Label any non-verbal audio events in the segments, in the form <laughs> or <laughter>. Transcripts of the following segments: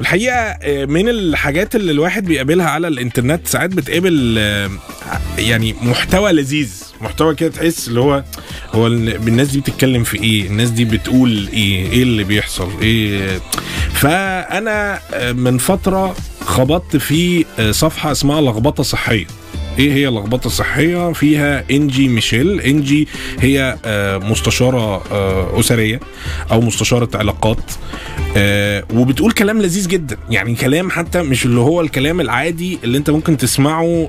الحقيقة آه، من الحاجات اللي الواحد بيقابلها على الإنترنت ساعات بتقابل آه، يعني محتوى لذيذ محتوى كده تحس اللي هو هو ال- الناس دي بتتكلم في إيه؟ الناس دي بتقول إيه؟ إيه اللي بيحصل؟ إيه؟ فأنا آه، من فترة خبطت في صفحة اسمها لخبطة صحية. إيه هي لخبطه صحيه فيها إنجي ميشيل؟ إنجي هي آه، مستشارة آه، أسرية أو مستشارة علاقات. آه، وبتقول كلام لذيذ جدا. يعني كلام حتى مش اللي هو الكلام العادي اللي أنت ممكن تسمعه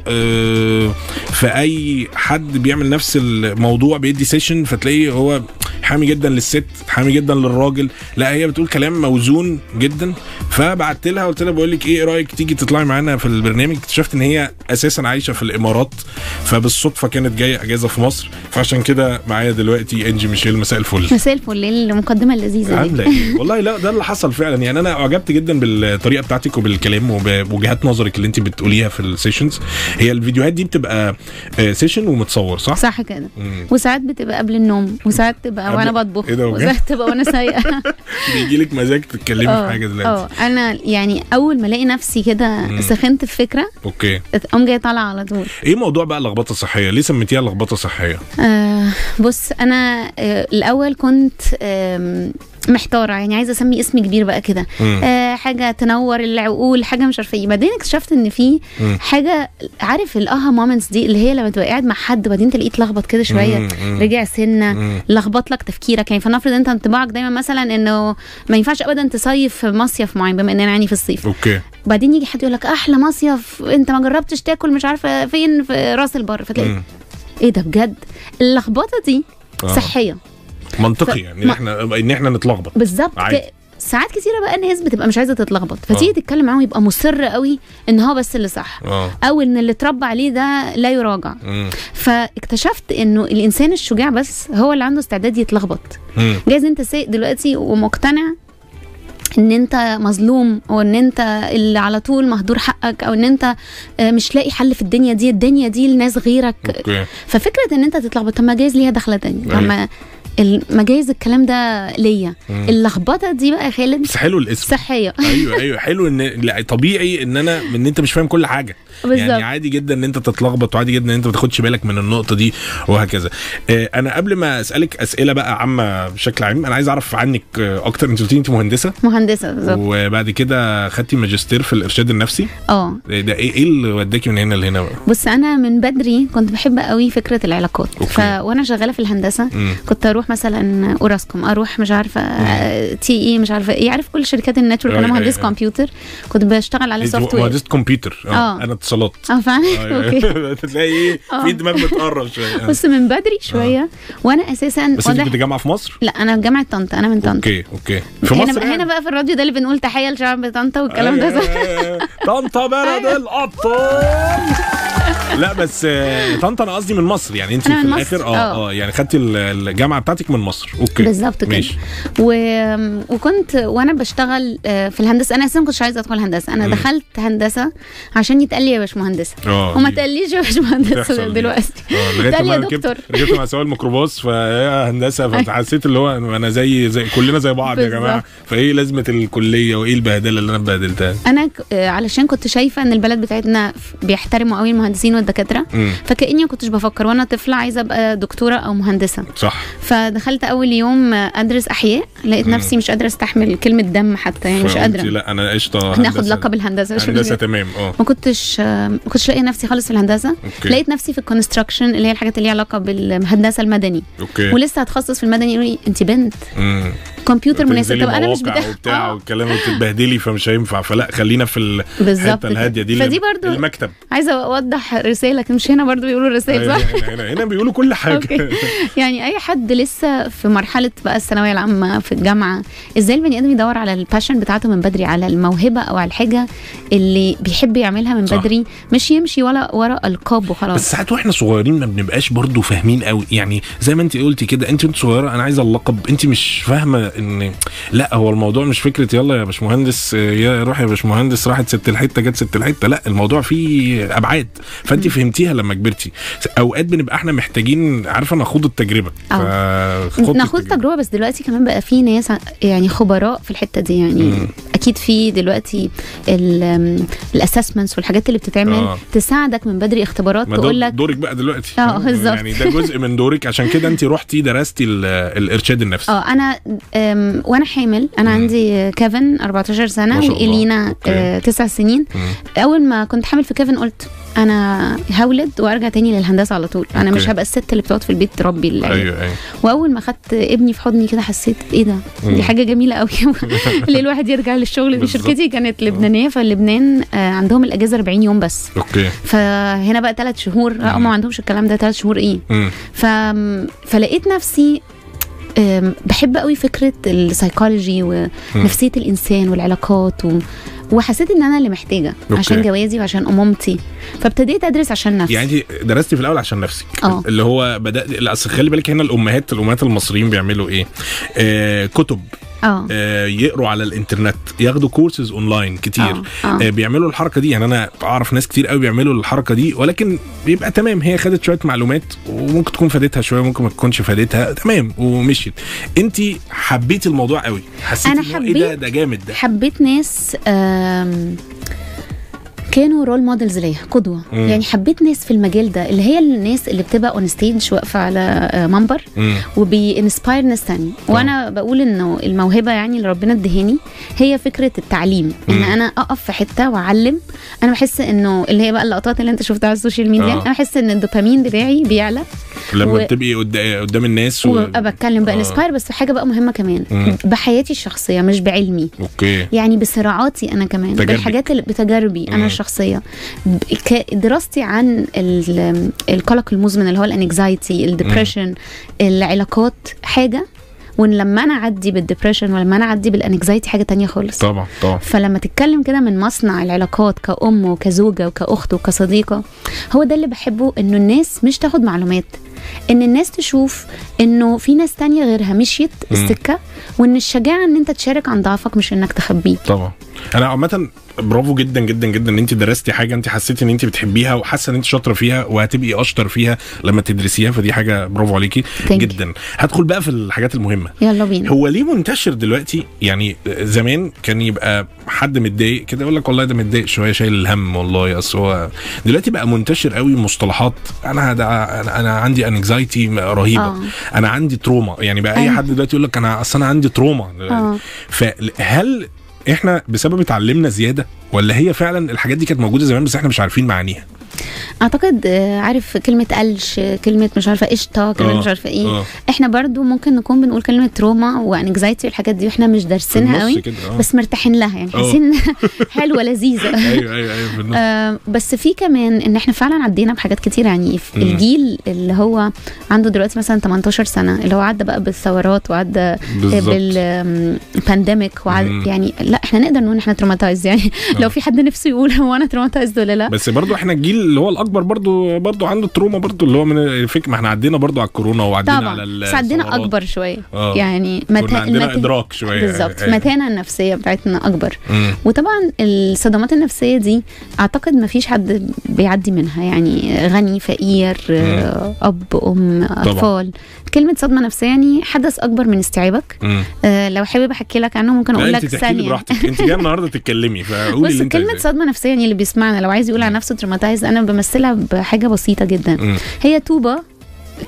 في أي حد بيعمل نفس الموضوع بيدي session فتلاقيه هو حامي جدا للست حامي جدا للراجل. لا هي بتقول كلام موزون جدا. فبعت لها قلت لها بقول لك إيه رأيك تيجي تطلعي معانا في البرنامج؟ اكتشفت إن هي أساسا عايشة في الإمارات فبالصدفة كانت جاية إجازة في مصر. فعشان كده معايا دلوقتي إنجي ميشيل. مساء الفل. مساء الفل. إيه المقدمة اللذيذة دي؟ عاملة إيه؟ <laughs> والله لا ده اللي حصل فعلا. يعني أنا أعجبت جدا بالطريقة بتاعتك وبالكلام وبوجهات نظرك اللي أنت بتقوليها في ال sessions هي الفيديوهات دي بتبقى session ومتصور صح؟ صح كده. وساعات بتبقى قبل النوم وساعات تبقى قبل- وأنا بطبخ إيه ده؟ وساعات تبقى وأنا سايقة <laughs> بيجي لك مزاج تتكلمي في آه حاجة دلوقتي آه أنا يعني أول ما ألاقي نفسي كده. سخنت في فكرة okay أقوم جاية طالعة على طول إيه موضوع بقى اللخبطة الصحية؟ ليه سميتيها لخبطه صحيه؟ آه بص أنا آه الأول كنت آم، محتارة يعني عايزة أسمي اسم كبير بقى كده. آه حاجة تنور العقول حاجة مش عارفة إيه بعدين اكتشفت إن في. حاجة عارف ال aha moments دي اللي هي لما تبقى قاعد مع حد وبعدين تلاقيه اتلخبط كده شوية. رجع سنة. لخبط لك تفكيرك يعني فلنفرض أنت انطباعك دايما مثلا إنه ما ينفعش ابدا تصيف في مصيف معين بما إننا يعني في الصيف okay بعدين يجي حد يقول لك أحلى مصيف أنت ما جربتش تاكل مش عارفة فين في راس البر فتلاقي. إيه ده بجد اللخبطة دي آه. صحية منطقي ف- يعني ما- إحنا إن إحنا نتلخبط. بالظبط. ساعات كتيره بقى الناس بتبقى مش عايزة تتلخبط فتيجي آه. تتكلم معاهم يبقى مصر قوي إن هو بس اللي صح آه. أو إن اللي اتربى عليه ده لا يراجع. مم. فاكتشفت إنه الإنسان الشجاع بس هو اللي عنده استعداد يتلخبط. مم. جايز أنت سايق دلوقتي ومقتنع إن أنت مظلوم أو إن أنت اللي على طول مهدور حقك أو إن أنت آه، مش لاقي حل في الدنيا دي الدنيا دي لناس غيرك. أوكي. ففكرة إن أنت تتلخبط طب ما جايز ليها دخلة تانية. طب المجايز الكلام ده ليا. اللخبطة دي بقى يا خالد بس حلو الاسم. صحية. <laughs> أيوه أيوه. <laughs> حلو إن لا طبيعي إن أنا إن أنت مش فاهم كل حاجة. يعني بالظبط. عادي جدا إن أنت تتلخبط وعادي جدا إن أنت ما تاخدش بالك من النقطة دي وهكذا. آه، أنا قبل ما أسألك أسئلة بقى عامة بشكل عام أنا عايز أعرف عنك أكتر. أنت قلتي أنت مهندسة. مهندسة بالظبط. وبعد كده خدتي ماجستير في الإرشاد النفسي. آه. ده إيه إيه اللي وداكي من هنا لهنا؟ بقى بص أنا من بدري كنت بحب قوي فكرة العلاقات. okay. ف... وأنا شغالة في الهندسة مم. كنت أروح مثلا أوراسكوم أروح مش عارفة آه، TE مش عارفة إيه. عارف كل شركات ال network. أنا أيوة، مهندس أيوة. كمبيوتر كنت بشتغل على software مهندسه كمبيوتر. آه آه. أنا اتصالات. آه أيوة. okay. <laughs> تلاقي إيه؟ آه. في دماغ بتقرب شوية. آه. بص من بدري شوية وأنا أساسا بس أنت كنت جامعة في مصر؟ لا أنا في جامعة طنطا أنا من طنطا. okay okay. في مصر بقى يعني؟ هنا بقى في الراديو ده اللي بنقول تحية لشعب طنطا والكلام ده. أيوة. طنطا بلد الابطال لا بس آه، طنطا أنا قصدي من مصر يعني. أنت في الآخر آه آه. آه يعني خدتي ال- الجامعة بتاعتك من مصر. okay. بالظبط كده. ماشي. و... وكنت وأنا بشتغل آه، في الهندسة. أنا أساسا ما كنتش عايزة أدخل هندسة. أنا مم. دخلت هندسة عشان يتقال لي يا باشمهندسة. آه وما بتقليش يا باشمهندسة. دلوقتي؟ آه لغاية تقال لي يا دكتور. ركبت مع سواق الميكروباص فهي هندسة فحسيت اللي هو أنا زي زي كلنا زي بعض يا. جماعة. فإيه لازمة الكلية؟ وإيه البهدلة اللي أنا اتبهدلتها؟ أنا آه، علشان كنت شايفة إن البلد بتاعتنا ف- بيحترموا قوي المهندسين والدكاترة. فكأني ما كنتش بفكر. وأنا طفلة عايزة أبقى دكتورة أو مهندسة. صح. فدخلت أول يوم أدرس أحياء لقيت مم. نفسي مش قادرة أستحمل كلمة دم حتى يعني مش قادرة. لا أنا قشطة ناخد لقب الهندسة مش هندسة. تمام آه. ما كنتش ما كنتش لاقية نفسي خالص في الهندسة. okay. لقيت نفسي في ال construction اللي هي الحاجات اللي ليها علاقة بالهندسة المدني. okay. ولسه هتخصص في المدني يقولوا لي أنت بنت. امم كمبيوتر مناسب. طب أنا مش بتاع وبتاع آه، والكلام وتتبهدلي فمش هينفع. فلا خلينا في الحتة الهادية دي فدي برضو المكتب. عايزة أوضح رسالة لكن مش هنا برضو بيقولوا رسائل صح؟ هنا, هنا, بيقولوا كل حاجة. okay. يعني أي حد لسه في مرحلة بقى الثانوية العامة في الجامعة إزاي البني آدم يدور على ال passion بتاعته من بدري على الموهبة أو على الحاجة اللي بيحب يعملها من صح. بدري؟ مش يمشي ولا ورا القاب وخلاص. بس ساعات وإحنا صغيرين ما بنبقاش برضو فاهمين قوي. يعني زي ما انت قلتي كده انت وانت صغيرة أنا عايزه اللقب انت مش فاهمة إن لا هو الموضوع مش فكرة يلا يا باشمهندس يا روح يا باشمهندس راحت ست الحتة جت ست الحتة. لا الموضوع فيه أبعاد. فانت فهمتيها لما كبرتي. أوقات بنبقى إحنا محتاجين عارفة نخوض التجربة. ناخد تجربة بس دلوقتي كمان بقى في ناس يعني خبراء في الحتة دي يعني مم. أكيد في دلوقتي ال assessments والحاجات اللي بتتعمل آه. تساعدك من بدري اختبارات تقول لك دورك بقى دلوقتي آه، بالظبط. يعني ده جزء من دورك عشان كده انت رحتي درستي ال- الإرشاد النفسي آه أنا وأنا حامل أنا مم. عندي كيفن 14 سنة. وإلينا okay. آه، تسع سنين مم. أول ما كنت حامل في كيفن قلت أنا هولد وأرجع تاني للهندسة على طول. أنا okay. مش هبقى الست اللي بتقعد في البيت تربي العيال أيوه أيوه. وأول ما خدت ابني في حضني كده حسيت إيه ده. دي حاجة جميلة قوي <laughs> ليه الواحد يرجع للشغل؟ دي. شركتي كانت لبنانية فلبنان آه، عندهم الأجازة 40 يوم بس. أوكي. فهنا بقى ثلاث شهور. لا هم. ما عندهمش الكلام ده. ثلاث شهور إيه. ف... فلقيت نفسي بحب قوي فكرة السايكولوجي ونفسيه الإنسان والعلاقات و... وحسيت إن أنا اللي محتاجة أوكي. عشان جوازي وعشان أمومتي. فابتديت أدرس عشان نفسي. يعني انت درستي في الأول عشان نفسك آه. اللي هو بدات لا، أصل خلي بالك هنا الامهات الأمهات المصريين بيعملوا إيه؟ آه كتب. آه. يقروا على الإنترنت ياخدوا courses online كتير. آه. آه. آه بيعملوا الحركة دي. يعني أنا أعرف ناس كتير قوي بيعملوا الحركة دي ولكن بيبقى تمام. هي خدت شوية معلومات وممكن تكون فادتها شوية ممكن ما تكونش فادتها. تمام ومشيت. أنت حبيتي الموضوع قوي. حسيتي إن هو إيه ده؟ حبيت- ده جامد ده. حبيت ناس آم، كانوا role models ليا قدوة مم. يعني حبيت ناس في المجال ده اللي هي الناس اللي بتبقى on stage واقفة على آه، منبر. وب inspire ناس تانية وأنا بقول إنه الموهبة يعني اللي ربنا ادهاني هي فكرة التعليم إن مم. أنا أقف في حتة وأعلم أنا بحس إنه اللي هي بقى اللقطات اللي أنت شفتها على ال social media آه. أنا بحس إن الدوبامين بتاعي بيعلى لما و- بتبقي قد- قدام الناس و... بتكلم بقى آه. inspire بس حاجة بقى مهمة كمان. مم. بحياتي الشخصية مش بعلمي. أوكي. يعني بصراعاتي أنا كمان تجاربك. بالحاجات اللي بتجاربي مم. أنا الشخصية. ب- ك- دراستي عن ال- القلق المزمن اللي هو ال anxiety ال depression العلاقات حاجة. ولما أنا أعدي بال depression ولما أنا أعدي بال anxiety حاجة تانية خالص. طبعا طبعا. فلما تتكلم كده من مصنع العلاقات كأم وكزوجة وكأخت وكصديقة هو ده اللي بحبه إنه الناس مش تاخد معلومات. إن الناس تشوف إنه في ناس تانية غيرها مشيت مم. السكة وإن الشجاعة إن أنت تشارك عن ضعفك مش إنك تخبيه طبعا أنا عامة برافو جدا جدا جدا ان انت درستي حاجة انت حسيتي ان انت بتحبيها وحاسة ان انت شاطرة فيها وهتبقي أشطر فيها لما تدرسيها فدي حاجة برافو عليكي. جدا. هدخل بقى في الحاجات المهمة. يلا بينا. هو ليه منتشر دلوقتي؟ يعني زمان كان يبقى حد متضايق كده يقول لك والله ده متضايق شوية شايل الهم والله. أصل هو دلوقتي بقى منتشر قوي مصطلحات. أنا أنا, عندي anxiety رهيبة. آه. أنا عندي trauma يعني بقى أي أيوة. حد دلوقتي يقول لك أنا أصل أنا عندي trauma آه. فهل إحنا بسبب اتعلمنا زيادة ولا هي فعلا الحاجات دي كانت موجودة زمان بس إحنا مش عارفين معانيها؟ أعتقد آه، عارف كلمة قلش كلمة مش عارفة قشطة كلمة آه، مش عارفة إيه آه إحنا برضو ممكن نكون بنقول كلمة تروما وانكزايتي والحاجات دي وإحنا مش دارسينها قوي آه بس مرتاحين لها يعني آه. حاسين <laughs> حلوة لذيذة <laughs> أيوه أيوه أيوه آه، بس في كمان إن إحنا فعلا عدينا بحاجات كتير يعني في. الجيل اللي هو عنده دلوقتي مثلا 18 سنة اللي هو عدى بقى بالثورات وعدى بال pandemic وعد مم. يعني لا إحنا نقدر نقول إن إحنا traumatized يعني <laughs> آه. لو في حد نفسه يقول هو أنا traumatized ولا لا بس برضو إحنا الجيل اللي هو الأكبر برضو برضو عنده trauma برضو اللي هو من الفكرة ما إحنا عدينا برضو على الكورونا وعدينا على طبعا ال- بس الثورات. أكبر شوية. آه. يعني كنا متى عندنا المت- إدراك شوية. بالظبط. المتانة النفسية بتاعتنا أكبر. مم. وطبعا الصدمات النفسية دي أعتقد ما فيش حد بيعدي منها. يعني غني فقير آه، أب أم أطفال. كلمة صدمة نفسية يعني حدث أكبر من استيعابك. مم. آه، لو حابب أحكي لك عنه ممكن أقول لك ثانية. براحتك. أنت جاية النهارده تتكلمي فقولي كلمة عايزاه. صدمة نفسية يعني اللي بيسمعنا لو عايز يقول عن نفسه traumatized أنا بمثلها بحاجة بسيطة جدا. مم. هي طوبة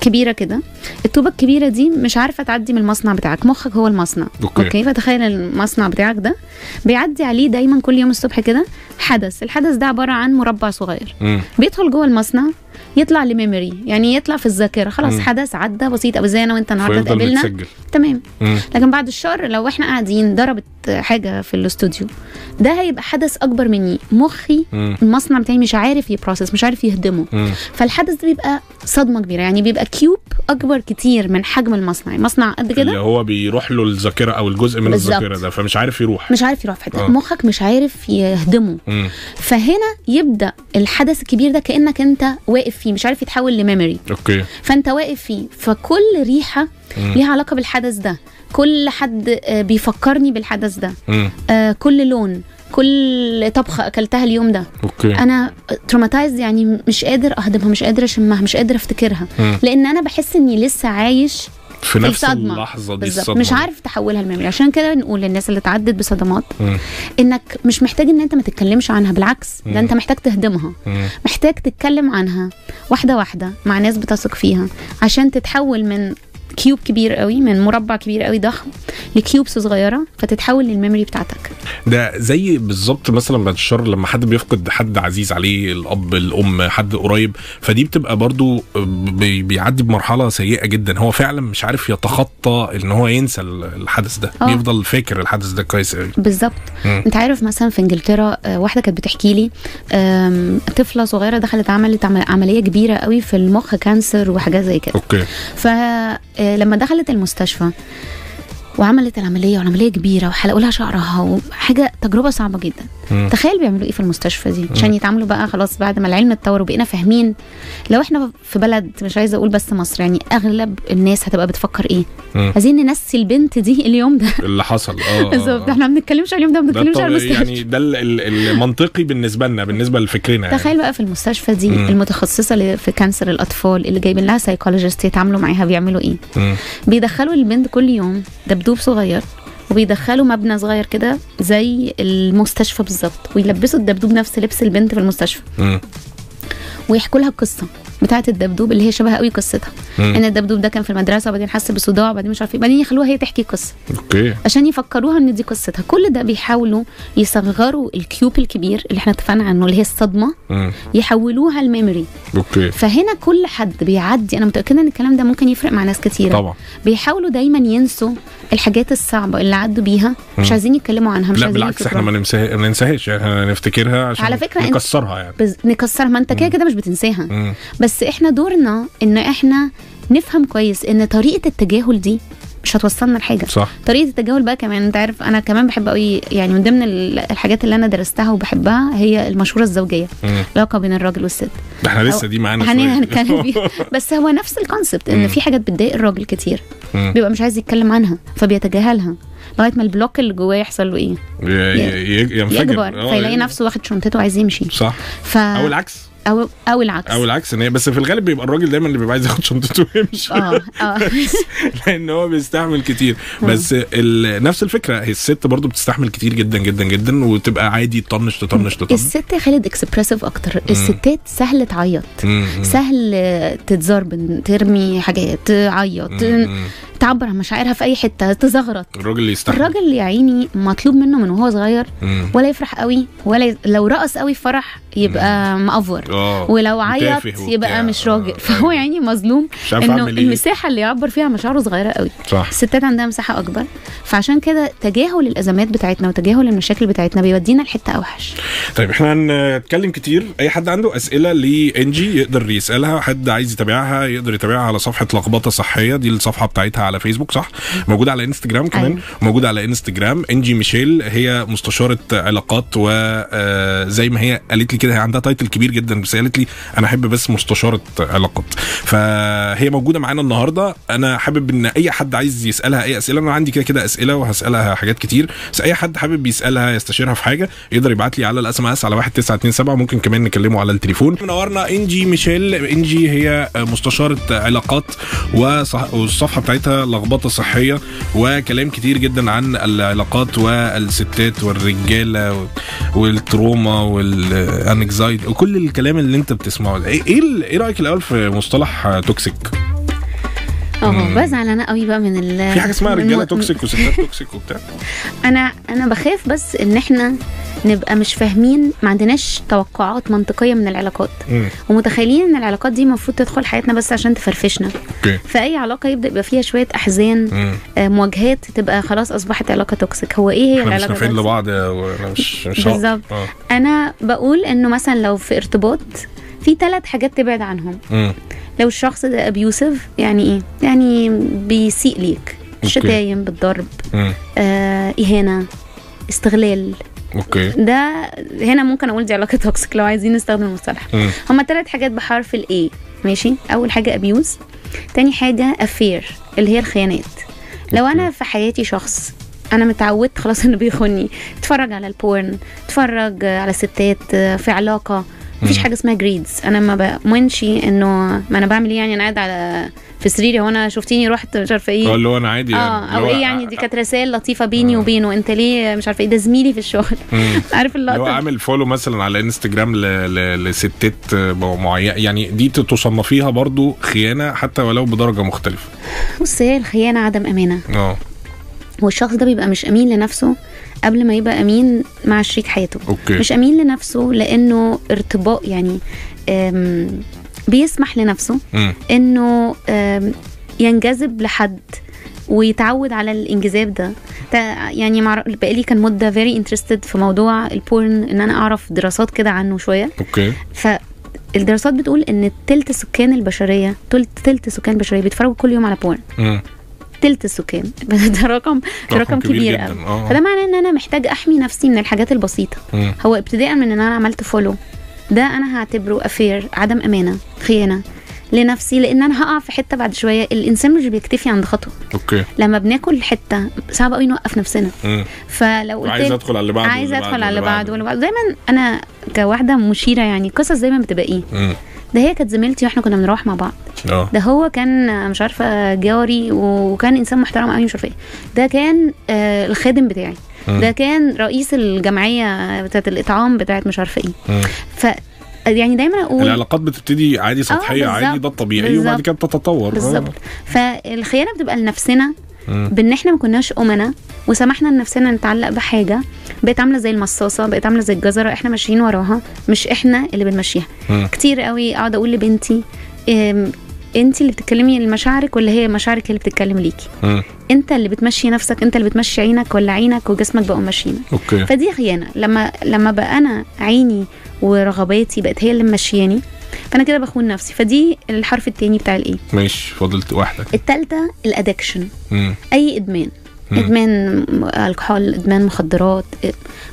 كبيرة كده. الطوبة الكبيرة دي مش عارفة تعدي من المصنع بتاعك. مخك هو المصنع. أوكي. أوكي؟ فتخيل المصنع بتاعك ده بيعدي عليه دايما كل يوم الصبح كده حدث. الحدث ده عبارة عن مربع صغير. مم. بيدخل جوه المصنع يطلع ل memory يعني يطلع في الذاكرة خلاص مم. حدث عدى بسيط أو زي أنا وأنت النهارده اتقابلنا تمام مم. لكن بعد الشر لو إحنا قاعدين ضربت حاجة في الاستوديو ده هيبقى حدث أكبر مني مخي مم. المصنع بتاعي مش عارف ي process مش عارف يهضمه مم. فالحدث ده بيبقى صدمة كبيرة يعني بيبقى cube أكبر كتير من حجم المصنع المصنع قد اللي كده هو بيروح له الذاكرة أو الجزء من. الذاكرة ده فمش عارف يروح مش عارف يروح في حتة آه. مخك مش عارف يهضمه مم. فهنا يبدأ الحدث الكبير ده كأنك أنت واقف فيه مش عارف يتحول ل memory أوكي. فأنت واقف فيه فكل ريحة مم. ليها علاقة بالحدث ده. كل حد آه، بيفكرني بالحدث ده. مم. آه، كل لون كل طبخة أكلتها اليوم ده. أوكي. أنا traumatized يعني مش قادر أهضمها مش قادر أشمها مش قادر أفتكرها. مم. لأن أنا بحس إني لسه عايش في نفس الصدمة اللحظة دي بالظبط الصدمة مش عارف تحولها ل memory عشان كده نقول للناس اللي اتعدت بصدمات مم. إنك مش محتاج إن أنت ما تتكلمش عنها بالعكس مم. ده أنت محتاج تهضمها مم. محتاج تتكلم عنها واحدة واحدة مع ناس بتثق فيها عشان تتحول من cube كبير قوي من مربع كبير قوي ضخم ل cubes صغيرة فتتحول لل memory بتاعتك. ده زي بالظبط مثلا بعد الشر لما حد بيفقد حد عزيز عليه الأب الأم حد قريب فدي بتبقى برضو بي- بيعدي بمرحلة سيئة جدا. هو فعلا مش عارف يتخطى إن هو ينسى الحدث ده. آه. بيفضل فاكر الحدث ده كويس قوي. بالظبط. أنت عارف مثلا في إنجلترا آه، واحدة كانت بتحكي لي طفلة صغيرة دخلت عملت عم- عملية كبيرة قوي في المخ cancer وحاجات زي كده. أوكي. فلما دخلت المستشفى. وعملت العملية والعملية كبيرة وحلقوا لها شعرها وحاجة تجربة صعبة جدا مم. تخيل بيعملوا إيه في المستشفى دي عشان يتعاملوا بقى خلاص بعد ما العلم اتطور وبقينا فاهمين لو إحنا في بلد مش عايزة أقول بس مصر يعني أغلب الناس هتبقى بتفكر إيه مم. عايزين ننسي البنت دي <laughs> اليوم ده اللي حصل آه <laughs> بالظبط. إحنا ما بنتكلمش على اليوم ده ما ده بنتكلمش على المستشفى يعني ده ال- ال- المنطقي بالنسبة لنا بالنسبة لفكرنا يعني. تخيل بقى في المستشفى دي مم. المتخصصة في cancer الأطفال اللي جايبين لها psychologist يتعاملوا معاها بيعملوا إيه مم. بيدخلوا البنت كل يوم دبدوب صغير وبيدخلوا مبنى صغير كده زي المستشفى بالظبط ويلبسوا الدبدوب نفس لبس البنت في المستشفى. ويحكوا لها القصة بتاعه الدبدوب اللي هي شبه قوي قصتها. مم. إن الدبدوب ده كان في المدرسة وبعدين حس بصداع وبعدين مش عارف إيه. بعدين يخلوها هي تحكي قصة. Okay. عشان يفكروها إن دي قصتها. كل ده بيحاولوا يصغروا ال cube الكبير اللي إحنا اتفقنا عنه اللي هي الصدمة. مم. يحولوها ل memory. Okay. فهنا كل حد بيعدي أنا متأكدة إن الكلام ده ممكن يفرق مع ناس كتيرة. طبعا. بيحاولوا دايما ينسوا الحاجات الصعبة اللي عدوا بيها. مش. عايزين يتكلموا عنها مش لا بالعكس إحنا. ما نمسها- ما ننساهاش. إحنا نفتكرها عشان على فكرة انت- نكسرها يعني. بز... نكسرها. ما أنت كده كده مش بتنساها. مم. بس إحنا دورنا إن إحنا نفهم كويس إن طريقة التجاهل دي مش هتوصلنا لحاجة. صح. طريقة التجاهل بقى كمان أنت عارف أنا كمان بحب قوي يعني من ضمن ال- الحاجات اللي أنا درستها وبحبها هي المشورة الزوجية. العلاقة بين الراجل والست. إحنا لسه دي معانا. هنتكلم فيها. <laughs> بس هو نفس الكونسبت إن. في حاجات بتضايق الراجل كتير مم. بيبقى مش عايز يتكلم عنها فبيتجاهلها لغاية ما البلوك اللي جواه يحصل له إيه؟ ينفجر. يكبر آه، فيلاقي نفسه واخد شنطته وعايز يمشي. صح. ف أو العكس. أو أو العكس. أو العكس إن هي بس في الغالب بيبقى الراجل دايما اللي بيبقى عايز ياخد شنطته <laughs> ويمشي. آه آه. <laughs> لأن هو بيستحمل كتير. بس ال- نفس الفكرة هي الست برضو بتستحمل كتير جدا جدا جدا وتبقى عادي تطنش تطنش تطنش. الست يا خالد اكسبريسيف أكتر الستات سهل تعيط. سهل تتزربن ترمي حاجات تعيط. تعبر عن مشاعرها في أي حتة تزغرط. الراجل اللي يستحمل. الراجل يا عيني مطلوب منه من وهو صغير. ولا يفرح قوي ولا ي... لو رقص قوي في فرح يبقى مأفور. آه ولو عيط. يبقى مش راجل. آه، فهو أيوة. يا عيني مظلوم إنه إيه. المساحة اللي يعبر فيها مشاعره صغيرة قوي. صح. الستات عندها مساحة أكبر. فعشان كده تجاهل الأزمات بتاعتنا وتجاهل المشاكل بتاعتنا بيودينا لحتة أوحش. طيب إحنا هنتكلم كتير. أي حد عنده أسئلة لانجي يقدر يسألها. حد عايز يتابعها يقدر يتابعها على صفحة لخبطة صحية. دي الصفحة بتاعتها على فيسبوك صح؟ موجودة على انستجرام كمان. أيوة. موجودة على انستجرام انجي ميشيل هي مستشارة علاقات وزي ما هي قالت لي كده هي عندها title كبير جدا بس قالت لي أنا أحب بس مستشارة علاقات. فهي موجودة معانا النهارده. أنا حابب إن أي حد عايز يسألها أي أسئلة أنا عندي كده كده أسئلة وهسألها حاجات كتير. بس أي حد حابب يسألها يستشيرها في حاجة يقدر يبعت لي على ال SMS على 1927 ممكن كمان نكلمه على التليفون. منورنا. إنجي ميشيل. إنجي هي مستشارة علاقات. والصفحة بتاعتها لخبطة صحية وكلام كتير جدا عن العلاقات والستات والرجالة وال trauma وال anxiety وكل الكلام اللي انت بتسمعه ده. إيه إيه إيه رأيك الأول في مصطلح toxic آه بزعل أنا قوي بقى من ال في حاجة اسمها رجالة toxic <laughs> وستات toxic وبتاع أنا أنا بخاف بس إن إحنا نبقى مش فاهمين ما عندناش توقعات منطقية من العلاقات مم. ومتخيلين إن العلاقات دي المفروض تدخل حياتنا بس عشان تفرفشنا فأي علاقة يبدأ يبقى فيها شوية أحزان مم. آه، مواجهات تبقى خلاص أصبحت علاقة toxic هو إيه هي إحنا مش العلاقة نافعين ال toxic؟ لبعض مش مش. بالظبط. آه أنا بقول إنه مثلا لو في ارتباط في ثلاث حاجات تبعد عنهم مم. لو الشخص ده abusive يعني إيه؟ يعني بيسيء ليك. شتايم بالضرب مم. آه إهانة استغلال. Okay. ده هنا ممكن أقول دي علاقة toxic لو عايزين نستخدم المصطلح. هما ثلاث حاجات بحرف ال A ماشي؟ أول حاجة abuse تاني حاجة affair اللي هي الخيانات. لو. أنا في حياتي شخص أنا متعودت خلاص إنه بيخوني اتفرج على ال porn اتفرج على ستات في علاقة. مفيش. حاجة اسمها grades أنا ما بؤمنش إنه ما أنا بعمل إيه يعني؟ أنا قاعد على في سريري. وأنا شفتيني رحت مش عارفة آه إيه اللي هو أنا عادي يعني. آه أو هو إيه يعني؟ دي كانت رسائل لطيفة بيني آه. وبينه. أنت ليه مش عارفة إيه؟ ده زميلي في الشغل. <laughs> عارف هو اللقطه دي؟ عامل follow مثلا على انستجرام ل... ل... لستات معينة. يعني دي تصنفيها برضو خيانة حتى ولو بدرجة مختلفة. بص هي الخيانة عدم أمانة. آه. والشخص ده بيبقى مش أمين لنفسه. قبل ما يبقى أمين مع شريك حياته. Okay. مش أمين لنفسه لأنه ارتباط يعني بيسمح لنفسه مم. إنه ينجذب لحد ويتعود على الانجذاب ده. يعني مع بقالي كان مدة very interested في موضوع ال porn إن أنا أعرف دراسات كده عنه شوية. Okay. فالدراسات بتقول إن تلت سكان البشرية تلت سكان البشرية بيتفرجوا كل يوم على porn مم. تلت السكان. <laughs> ده رقم ده رقم كبير قوي. آه. فده معناه إن أنا محتاج أحمي نفسي من الحاجات البسيطة. مم. هو ابتداء من إن أنا عملت follow ده أنا هعتبره affair عدم أمانة خيانة لنفسي لأن أنا هقع في حتة بعد شوية. الإنسان مش بيكتفي عند خطوة. Okay. لما بناكل حتة صعب قوي نوقف نفسنا. مم. فلو قلت عايز أدخل على اللي بعده واللي أدخل على اللي واللي بعده. واللي بعده. دايما أنا كواحدة مشيرة يعني قصص دايما بتبقى إيه؟ مم. ده هي كانت زميلتي وإحنا كنا بنروح مع بعض آه ده هو كان مش عارفة جاري وكان إنسان محترم قوي مش عارفة إيه ده كان آه الخادم بتاعي مم. ده كان رئيس الجمعية بتاعت الإطعام بتاعت مش عارفة إيه. ف يعني دايما أقول العلاقات بتبتدي عادي سطحية بالظبط. عادي ده الطبيعي. وبعد كده بتتطور آه. بالظبط فالخيانة بتبقى لنفسنا. بإن إحنا ما كناش امنا وسمحنا لنفسنا نتعلق بحاجة بقت عاملة زي المصاصة بقت عاملة زي الجزرة إحنا ماشيين وراها مش إحنا اللي بنمشيها. مم. كتير قوي أقعد أقول لبنتي انت اللي بتتكلمي لمشاعرك ولا هي مشاعرك اللي بتتكلم ليكي. أنت اللي بتمشي نفسك أنت اللي بتمشي عينك ولا عينك وجسمك بقوا ماشيين. أوكي. فدي خيانة. لما لما بقى أنا عيني ورغباتي بقت هي اللي ممشياني فأنا كده بخون نفسي. فدي الحرف التاني بتاع الايه ماشي فضلت واحدة. التالتة ال addiction مم. أي إدمان. مم. إدمان ألكحول إدمان مخدرات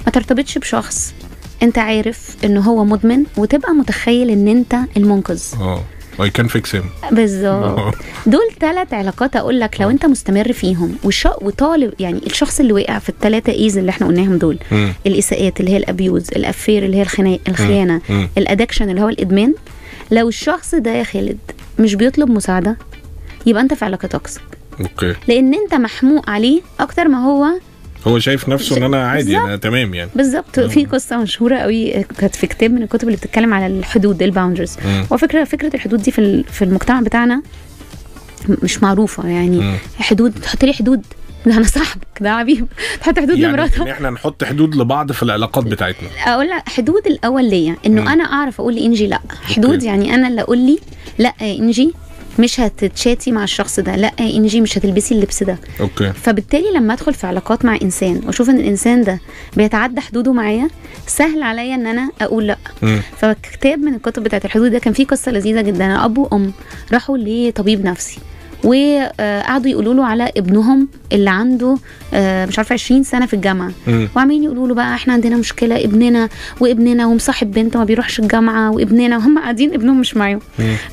ما ترتبطش بشخص. أنت عارف ان هو مدمن وتبقى متخيل إن أنت المنقذ. آه. I can fix him بالظبط. دول ثلاث علاقات أقول لك لو أنت مستمر فيهم والش... وطالب يعني الشخص اللي وقع في الثلاثه A's اللي إحنا قلناهم دول. الإساءات اللي هي ال abuse ال affair اللي هي الخنا... الخيانة ال addiction اللي هو الإدمان. لو الشخص ده يا خالد مش بيطلب مساعدة يبقى أنت في علاقه toxic okay لأن أنت محموق عليه أكتر ما هو هو شايف نفسه إن أنا عادي. أنا تمام يعني بالظبط. في قصة مشهورة قوي كانت في كتاب من الكتب اللي بتتكلم على الحدود ال boundaries. وفكره فكره الحدود دي في في المجتمع بتاعنا مش معروفة يعني مم. حدود تحط لي حدود أنا صاحبك ده حبيب تحط حدود يعني لمراتك إن إحنا نحط حدود لبعض في العلاقات بتاعتنا. أقول لك حدود الأول ليا إنه. أنا أعرف أقول لإنجي لأ. حدود okay. يعني أنا اللي أقول لي لأ يا إنجي مش هتتشاتي مع الشخص ده. لأ يا إنجي مش هتلبسي اللبس ده. Okay. فبالتالي لما أدخل في علاقات مع إنسان وأشوف إن الإنسان ده بيتعدى حدوده معايا سهل عليا إن أنا أقول لأ. فكتاب من الكتب بتاعت الحدود ده كان فيه قصة لذيذة جدا. أب وأم راحوا لطبيب نفسي. وقعدوا يقولوا له على ابنهم اللي عنده آه، مش عارفة 20 سنة في الجامعة. وعمالين يقولوا له بقى إحنا عندنا مشكلة ابننا وابننا ومصاحب بنت ما بيروحش الجامعة وابننا وهم قاعدين ابنهم مش معاهم.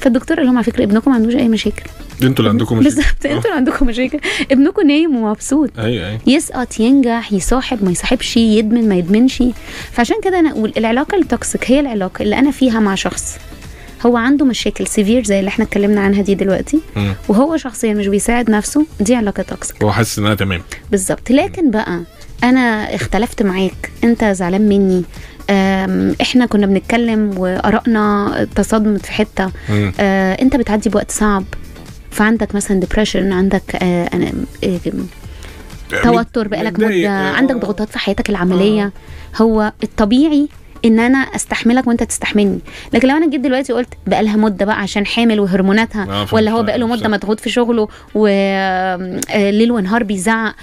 فالدكتور قال لهم على فكرة ابنكم ما عندوش أي مشاكل. أنتوا اللي عندكم مشاكل. بالظبط أنتوا اللي عندكم مشاكل. ابنكم نايم ومبسوط. أيوه أيوه. يسقط ينجح يصاحب ما يصاحبش يدمن ما يدمنش. فعشان كده أنا أقول العلاقة ال toxic هي العلاقة اللي أنا فيها مع شخص. هو عنده مشاكل severe زي اللي إحنا اتكلمنا عنها دي دلوقتي مم. وهو شخصيا مش بيساعد نفسه دي علاقة toxic هو حاسس إنها تمام بالظبط لكن بقى أنا اختلفت معاك أنت زعلان مني إحنا كنا بنتكلم وآرائنا تصادمت في حتة. آه، أنت بتعدي بوقت صعب فعندك مثلا ديبريشن عندك آه، أنا آه، توتر بقالك مدة آه. عندك ضغوطات في حياتك العملية هو الطبيعي إن أنا أستحملك وأنت تستحملني. لكن لو أنا جيت دلوقتي قلت بقى لها مدة بقى عشان حامل وهرموناتها آه، ولا هو بقى له مدة. مضغوط في شغله وليل ونهار بيزعق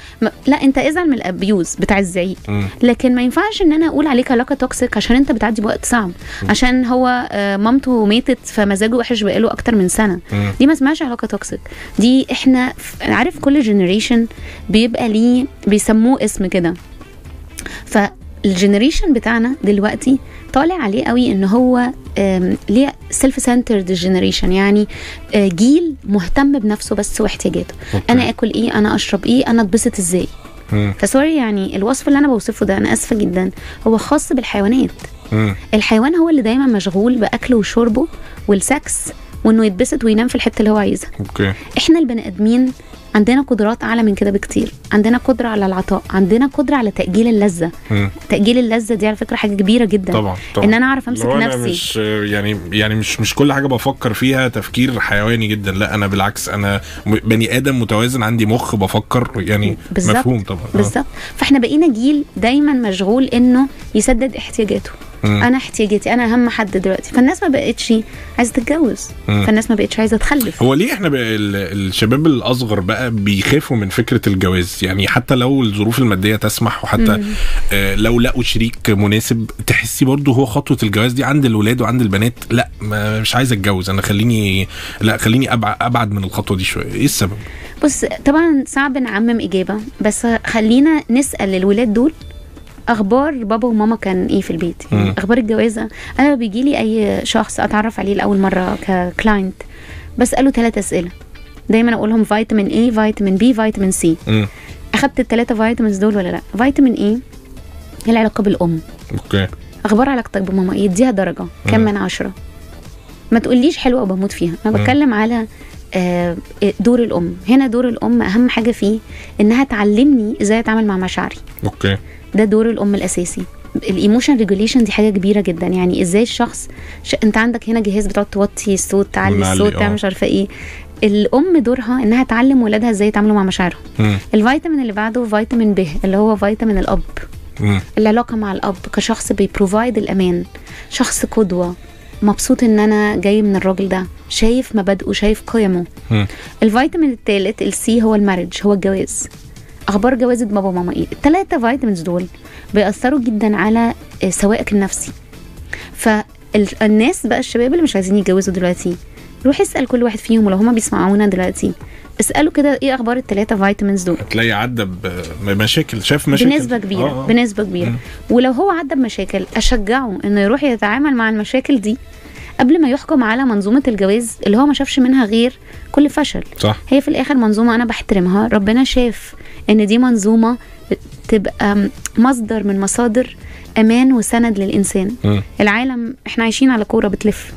لا أنت ازعل من ال abuse بتاع الزعيق. لكن ما ينفعش إن أنا أقول عليك علاقة toxic عشان أنت بتعدي بوقت صعب. عشان هو آه، مامته ماتت فمزاجه وحش بقاله أكتر من سنة. دي ما اسمهاش علاقة toxic دي إحنا ف- عارف كل generation بيبقى ليه بيسموه اسم كده. فال generation بتاعنا دلوقتي طالع عليه قوي إن هو ليه self-centered generation يعني آه، جيل مهتم بنفسه بس واحتياجاته. أنا آكل إيه؟ أنا أشرب إيه؟ أنا أتبسط إزاي. فسوري يعني الوصف اللي أنا بوصفه ده أنا آسفة جدا هو خاص بالحيوانات. الحيوان هو اللي دايما مشغول بأكله وشربه والسكس وإنه يتبسط وينام في الحتة اللي هو عايزها. okay. إحنا البني آدمين عندنا قدرات أعلى من كده بكتير. عندنا قدرة على العطاء. عندنا قدرة على تأجيل اللذة. مم. تأجيل اللذة دي على فكرة حاجة كبيرة جدا. طبعا طبعا. إن أنا أعرف أمسك أنا نفسي. مش يعني يعني مش مش كل حاجة بفكر فيها تفكير حيواني جدا. لا أنا بالعكس أنا م- بني آدم متوازن عندي مخ بفكر يعني بالظبط. مفهوم طبعا. آه. بالظبط. فإحنا بقينا جيل دايما مشغول إنه يسدد احتياجاته. مم. أنا احتياجاتي أنا أهم حد دلوقتي. فالناس ما بقتش عايزة تتجوز. مم. فالناس ما بقتش عايزة تخلف. هو ليه إحنا بقى ال- الشباب الأصغر بقى بيخافوا من فكرة الجواز؟ يعني حتى لو الظروف المادية تسمح وحتى آه لو لقوا شريك مناسب تحسي برضو هو خطوة الجواز دي عند الولاد وعند البنات لأ ما مش عايز أتجوز. أنا خليني لأ خليني أبعد من الخطوة دي شوية. إيه السبب؟ بص طبعا صعب نعمم إجابة بس خلينا نسأل الولاد دول أخبار بابا وماما كان إيه في البيت؟ يعني. أخبار الجوازة. أنا بيجي لي أي شخص أتعرف عليه لأول مرة ك client بساله ثلاث أسئلة. دايما أقول لهم فيتامين A فيتامين B فيتامين C أخدت الثلاثه vitamins دول ولا لأ؟ فيتامين A هي العلاقة بالأم. okay. أخبار علاقتك بماما إيه؟ اديها درجة. كام مم. من عشرة. ما تقوليش حلوة وبموت فيها. أنا. بتكلم على دور الأم. هنا دور الأم أهم حاجة فيه إنها تعلمني إزاي أتعامل مع مشاعري. okay. ده دور الأم الأساسي. ال emotion regulation دي حاجة كبيرة جدا. يعني إزاي الشخص ش... أنت عندك هنا جهاز بتقعد توطي الصوت تعلي الصوت آه. تعمل مش عارفة إيه. الأم دورها إنها تعلم ولادها إزاي يتعاملوا مع مشاعرهم. الفيتامين اللي بعده فيتامين B اللي هو فيتامين الأب. امم العلاقة مع الأب كشخص بي provide الأمان. شخص قدوة. مبسوط إن أنا جاي من الراجل ده. شايف مبادئه شايف قيمه. الفيتامين الثالث ال C هو ال marriage هو الجواز. أخبار جوازة بابا وماما إيه؟ الثلاثه vitamins دول بيأثروا جدا على آه، سواءك النفسي. فالناس بقى الشباب اللي مش عايزين يتجوزوا دلوقتي روح اسأل كل واحد فيهم ولو هما بيسمعونا دلوقتي. اسألوا كده إيه أخبار الثلاثه فيتامينز دول؟ هتلاقي عدى بمشاكل شاف مشاكل. بنسبة كبيرة آه، آه. بنسبة كبيرة. ولو هو عدى بمشاكل أشجعه إنه يروح يتعامل مع المشاكل دي قبل ما يحكم على منظومة الجواز اللي هو ما شافش منها غير كل فشل. صح. هي في الآخر منظومة أنا بحترمها. ربنا شاف إن دي منظومة تبقى مصدر من مصادر أمان وسند للإنسان. مم. العالم إحنا عايشين على كورة بتلف.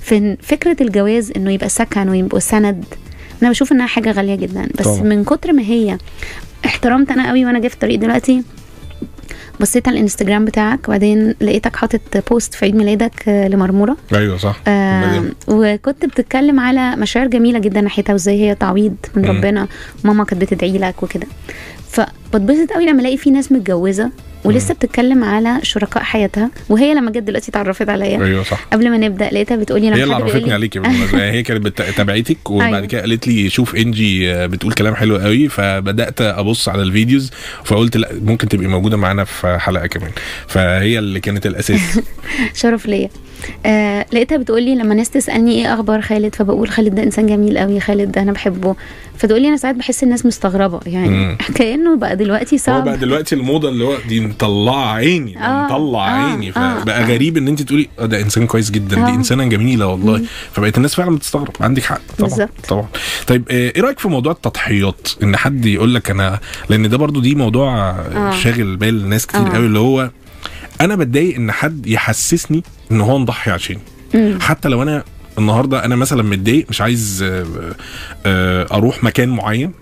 في فكرة الجواز إنه يبقى سكن ويبقى سند أنا بشوف إنها حاجة غالية جدا بس طبعا. من كتر ما هي احترمت أنا قوي وأنا جاي في الطريق دلوقتي بصيت على الإنستجرام بتاعك وبعدين لقيتك حاطط بوست في عيد ميلادك آه، لمرمورة أيوه صح آه وكنت بتتكلم على مشاعر جميلة جدا ناحيتها وإزاي هي تعويض من. ربنا ماما كانت بتدعي لك وكده فبتبسط قوي لما ألاقي في ناس متجوزة ولسه بتتكلم على شركاء حياتها وهي لما جت دلوقتي اتعرفت عليا. أيوه صح. قبل ما نبدأ لقيتها بتقولي لما هي اللي عرفتني لي- عليكي يعني هي كانت تابعتك <laughs> وبعد أيوة. كده قالت لي شوف إنجي آه، بتقول كلام حلو قوي. فبدأت أبص على الفيديوز فقلت لا ممكن تبقي موجودة معانا في حلقة كمان. فهي اللي كانت الأساس. <laughs> شرف ليا. آه لقيتها بتقول لي لما ناس تسألني إيه أخبار خالد فبقول خالد ده إنسان جميل قوي خالد ده أنا بحبه فتقول لي أنا ساعات بحس الناس مستغربة يعني مم. <laughs> كأنه بقى دلوقتي هو صعب بقى دلوقتي الموضة اللي هو دي مطلعة عيني آه، مطلع آه، عيني آه، فبقى آه. غريب إن أنت تقولي آه ده إنسان كويس جدا دي آه. إنسانة جميلة والله فبقت الناس فعلا بتستغرب عندك حق طبعا بالظبط. طبعا طيب آه، إيه رأيك في موضوع التضحيات إن حد يقول لك أنا لأن ده برضو دي موضوع آه. آه. شاغل بال ناس كتير آه. قوي اللي هو أنا بتضايق إن حد يحسسني إن هو مضحي عشاني مم. حتى لو أنا النهارده أنا مثلا متضايق مش عايز آه، آه، أروح مكان معين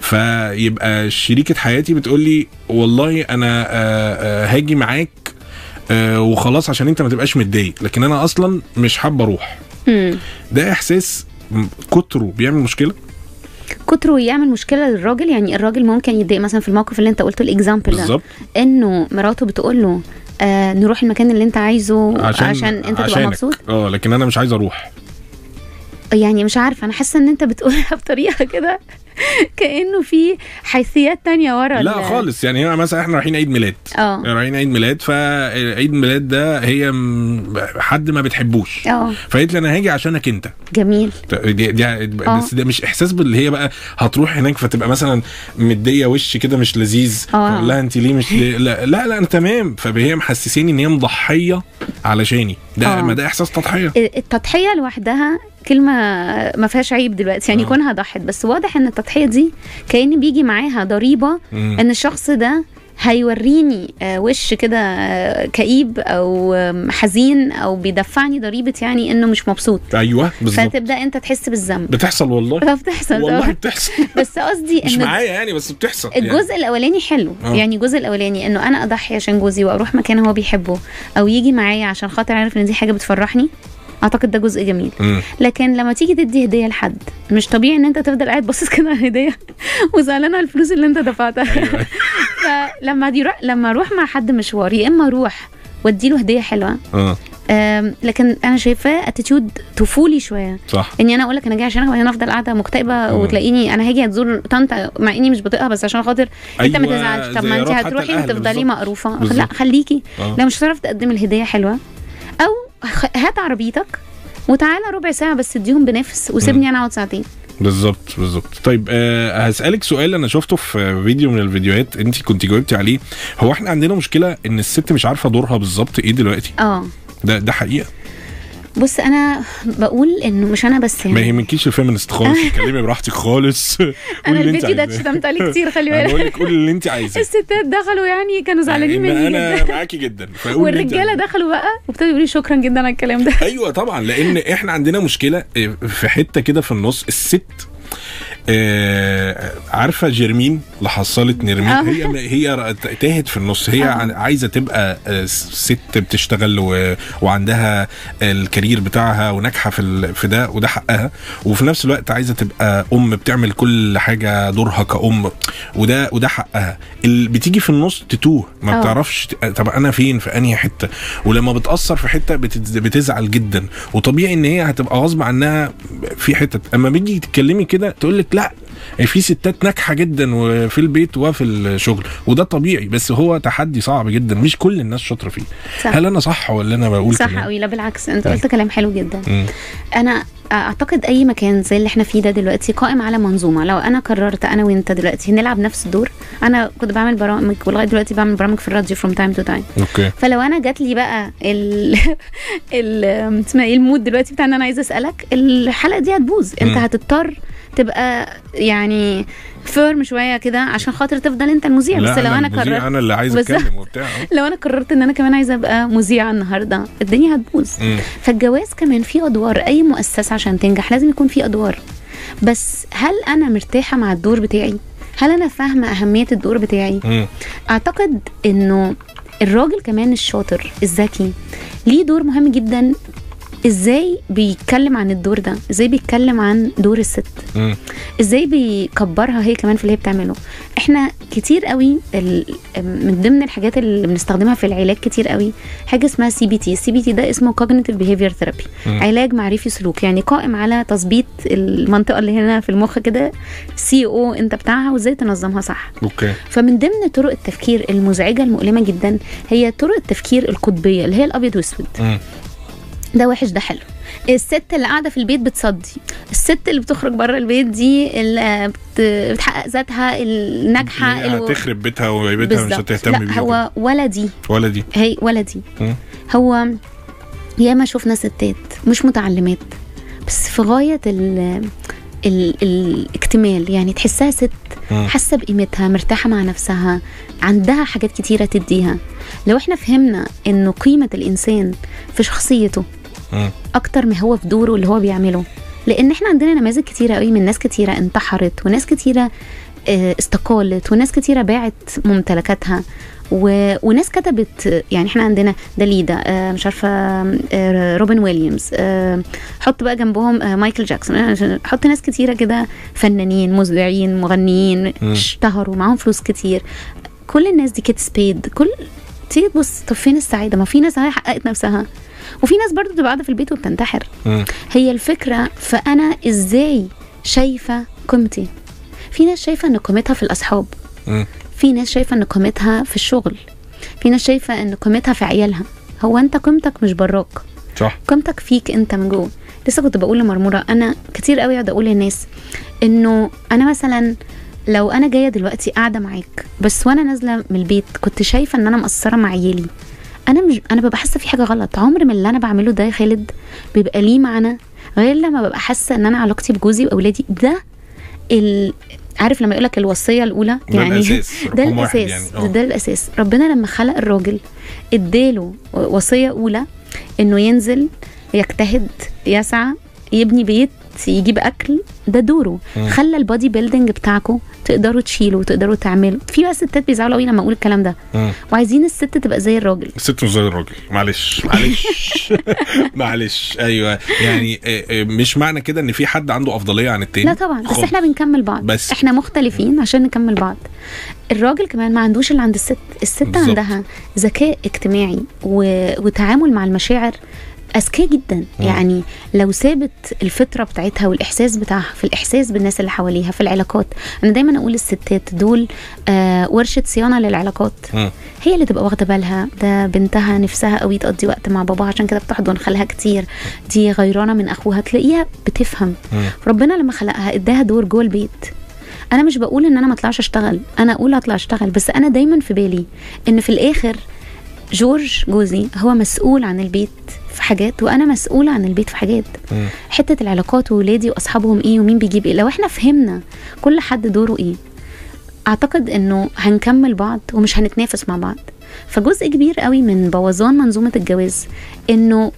فيبقى شريكة حياتي بتقول لي والله أنا آه، هاجي معاك وخلاص عشان أنت ما تبقاش متضايق لكن أنا أصلا مش حابة أروح. ده إحساس كتره بيعمل مشكلة؟ كتره يعمل مشكلة للراجل؟ يعني الراجل ممكن يتضايق مثلا في الموقف اللي أنت قلته الاكزامبل ده. إنه مراته بتقول له آه نروح المكان اللي انت عايزه عشان, عشان انت تبقى. مبسوط آه لكن أنا مش عايز أروح يعني مش عارفة أنا حاسة إن أنت بتقولها <laughs> بطريقة كده كأنه في حيثيات تانية ورا لا ال- خالص يعني هنا مثلا إحنا رايحين عيد ميلاد. آه. رايحين عيد ميلاد فعيد ميلاد ده هي حد ما بتحبوش. آه. فقالت لي أنا هاجي عشانك أنت. جميل. دي, دي آه. بس ده مش إحساس باللي هي بقى هتروح هناك فتبقى مثلا مدية وش كده مش لذيذ. آه. فأقول لها أنت ليه مش ليه <laughs> لا لا, لا أنا تمام. فهي محسساني إن هي مضحية علشاني. ده آه. ما ده إحساس تضحية. التضحية لوحدها كلمة ما فيهاش عيب دلوقتي يعني آه. كونها ضحت بس واضح إن التضحية دي كأن بيجي معاها ضريبة. إن الشخص ده هيوريني آه، وش كده آه، كئيب أو حزين أو بيدفعني ضريبة يعني إنه مش مبسوط أيوه بالظبط فتبدأ أنت تحس بالذنب بتحصل والله <laughs> فبتحصل والله. بتحصل <laughs> بس قصدي مش إن معايا يعني بس بتحصل يعني. الجزء الأولاني حلو آه. يعني الجزء الأولاني إنه أنا أضحي عشان جوزي وأروح مكان هو بيحبه أو يجي معايا عشان خاطر عارف إن دي حاجة بتفرحني أعتقد ده جزء جميل. لكن لما تيجي تدي هدية لحد مش طبيعي إن أنت تفضل قاعد باصص كده على الهديه <laughs> وزعلان على الفلوس اللي أنت دفعتها أيوة. <laughs> فلما دي رو- لما أروح مع حد مشوار يا إما أروح واديله هدية حلوة أم، لكن أنا شايفاه attitude طفولي شوية صح إني أنا أقول لك أنا جاي عشان أنا أفضل قاعدة مكتئبة مم. وتلاقيني أنا هاجي أزور طنط مع إني مش بطيقها بس عشان خاطر أنت ما أيوة، تزعلش طب ما أنت هتروحي وتفضلي. مقروفه لا. خليكي آه. لو مش هتعرف تقدم الهدية حلوة أو هات عربيتك وتعالى ربع ساعة بس اديهم بنفس وسيبني أنا أقعد ساعتين. بالظبط بالظبط. طيب آه هسألك سؤال أنا شفته في فيديو من الفيديوهات انت كنت جاوبتي عليه. هو إحنا عندنا مشكلة إن الست مش عارفة دورها بالظبط إيه دلوقتي؟ آه. ده ده حقيقة. بص أنا بقول إنه مش أنا بس ما يعني. يهمكيش ال feminist خالص <laughs> اتكلمي براحتك خالص. أنا الفيديو ده. اتشتمت عليه كتير خلي بالك. أنا بقول لك قولي اللي أنت عايزاه. الستات دخلوا يعني كانوا زعلانين مني أنا معاكي جدا. والرجالة. دخلوا بقى وابتدوا يقولوا لي شكرا جدا على الكلام ده. أيوه طبعا لأن إحنا عندنا مشكلة في حتة كده في النص. الست آه عارفة جيرمين اللي حصلت نرمين آه. هي هي تاهت في النص هي آه. عايزة تبقى آه، ست بتشتغل. وعندها الكارير بتاعها وناجحة في. في ده وده حقها وفي نفس الوقت عايزة تبقى أم بتعمل كل حاجة دورها كأم وده وده حقها اللي بتيجي في النص تتوه ما. بتعرفش طب أنا فين في أنهي حتة ولما بتأثر في حتة بتز... بتزعل جدا وطبيعي إن هي هتبقى غصب عنها في حتة أما بيجي تتكلمي كده تقول لك لا في ستات ناجحة جدا وفي البيت وفي الشغل وده طبيعي بس هو تحدي صعب جدا مش كل الناس شاطرة فيه صح. هل أنا صح ولا أنا بقول صح؟ قوي لا بالعكس أنت طيب. قلت كلام حلو جدا مم. أنا أعتقد أي مكان زي اللي إحنا فيه ده دلوقتي قائم على منظومة لو أنا قررت أنا وأنت دلوقتي نلعب نفس الدور أنا كنت بعمل برامج ولغاية دلوقتي بعمل برامج في الراديو from time to time okay فلو أنا جات لي بقى ال <laughs> ال اسمها إيه ال mood دلوقتي بتاع إن أنا عايزة أسألك الحلقة دي هتبوظ أنت. هتضطر تبقى يعني firm شوية كده عشان خاطر تفضل انت المذيع بس لو أنا قررت أنا اللي عايز. أتكلم وبتاع. <laughs> لو أنا قررت إن أنا كمان عايزه أبقى مذيعة النهارده الدنيا هتبوظ. فالجواز كمان فيه أدوار أي مؤسسة عشان تنجح لازم يكون فيه أدوار بس هل أنا مرتاحة مع الدور بتاعي هل أنا فاهمة أهمية الدور بتاعي مم. أعتقد إنه الراجل كمان الشاطر الذكي ليه دور مهم جدا إزاي بيتكلم عن الدور ده؟ إزاي بيتكلم عن دور الست؟ مم. إزاي بيكبرها هي كمان في اللي هي بتعمله؟ إحنا كتير قوي من ضمن الحاجات اللي بنستخدمها في العلاج كتير قوي حاجة اسمها CBT ال CBT ده اسمه behavior therapy. مم. علاج معرفي سلوكي. يعني قائم على تظبيط المنطقة اللي هنا في المخ كده سي أو انت بتاعها وازاي تنظمها صح. أوكي. فمن ضمن طرق التفكير المزعجة المؤلمة جدا هي طرق التفكير القطبية اللي هي الأبيض واسود. ده وحش ده حلو الست اللي قاعدة في البيت بتصدي الست اللي بتخرج بره البيت دي اللي بت- بتحقق ذاتها الناجحة اللي- هتخرب بيتها وبيتها مش. هتهتم لا بيه هو ولا دي ولا دي هي ولا دي. هو ياما شفنا ستات مش متعلمات بس في غاية ال ال الاكتمال يعني تحسها ست. حاسة بقيمتها مرتاحة مع نفسها عندها حاجات كتيرة تديها لو إحنا فهمنا إنه قيمة الإنسان في شخصيته. أكتر ما هو في دوره اللي هو بيعمله. لأن إحنا عندنا نماذج كتيرة قوي من ناس كتيرة انتحرت وناس كتيرة آه، استقالت وناس كتيرة باعت ممتلكاتها و... وناس كتبت يعني إحنا عندنا داليدا آه، مش عارفة آه، روبن ويليامز آه، حط بقى جنبهم آه، مايكل جاكسون آه، حط ناس كتيرة كده فنانين مذيعين مغنيين. اشتهروا معاهم فلوس كتير. كل الناس دي كيت سبيد كل تيجي تبص طب فين السعادة؟ ما في ناس حققت نفسها. وفي ناس برضو بتبقى قاعدة في البيت وبتنتحر. هي الفكرة فانا إزاي شايفة قيمتي. في ناس شايفة إن قيمتها في الأصحاب. في ناس شايفة إن قيمتها في الشغل. في ناس شايفة إن قيمتها في عيالها. هو أنت قيمتك مش براك. صح. قيمتك فيك أنت من جوه. لسه كنت بقول لمرمورة أنا كتير قوي اقعد أقول للناس إنه أنا مثلا لو أنا جاية دلوقتي قاعدة معاك بس وأنا نازلة من البيت كنت شايفة إن أنا مقصرة مع عيالي. أنا مش أنا ببقى حاسة في حاجة غلط. عمر من اللي أنا بعمله ده يا خالد بيبقى ليه معنى غير لما ببقى حاسة إن أنا علاقتي بجوزي وأولادي. ده ال... عارف لما يقولك الوصية الأولى؟ ده <laughs> الأساس ده رقم واحد الأساس يعني. ده, آه. ده الأساس. ربنا لما خلق الراجل اداله وصية أولى إنه ينزل يجتهد يسعى يبني بيت يجيب أكل ده دوره. مم. خلى ال body building بتاعكم تقدروا تشيلوا وتقدروا تعملوا. في بقى ستات بيزعلوا قوي لما أقول الكلام ده. مم. وعايزين الست تبقى زي الراجل. الست مش زي الراجل. معلش. <laughs> معلش. معلش. أيوه. يعني آه، آه، مش معنى كده إن في حد عنده أفضلية عن التاني. لا طبعا. بس. إحنا بنكمل بعض. بس. إحنا مختلفين عشان نكمل بعض. الراجل كمان ما عندوش اللي عند الست. الست بالظبط. عندها ذكاء اجتماعي و... وتعامل مع المشاعر أذكياء جدا. مم. يعني لو سابت الفطرة بتاعتها والإحساس بتاعها في الإحساس بالناس اللي حواليها في العلاقات أنا دايما أقول للستات دول آه ورشة صيانة للعلاقات. مم. هي اللي تبقى واخدة بالها. ده بنتها نفسها قوي تقضي وقت مع باباها عشان كده بتحضن خالها كتير. دي غيرانة من أخوها تلاقيها بتفهم. مم. ربنا لما خلقها اداها دور جوه البيت. أنا مش بقول إن أنا ما أطلعش أشتغل. أنا أقول اطلع أشتغل بس أنا دايما في بالي إن في الآخر جورج جوزي هو مسؤول عن البيت في حاجات وأنا مسؤولة عن البيت في حاجات. مم. حتة العلاقات وولادي وأصحابهم إيه ومين بيجيب إيه؟ لو إحنا فهمنا كل حد دوره إيه أعتقد إنه هنكمل بعض ومش هنتنافس مع بعض. فجزء كبير قوي من بوظان منظومة الجواز إنه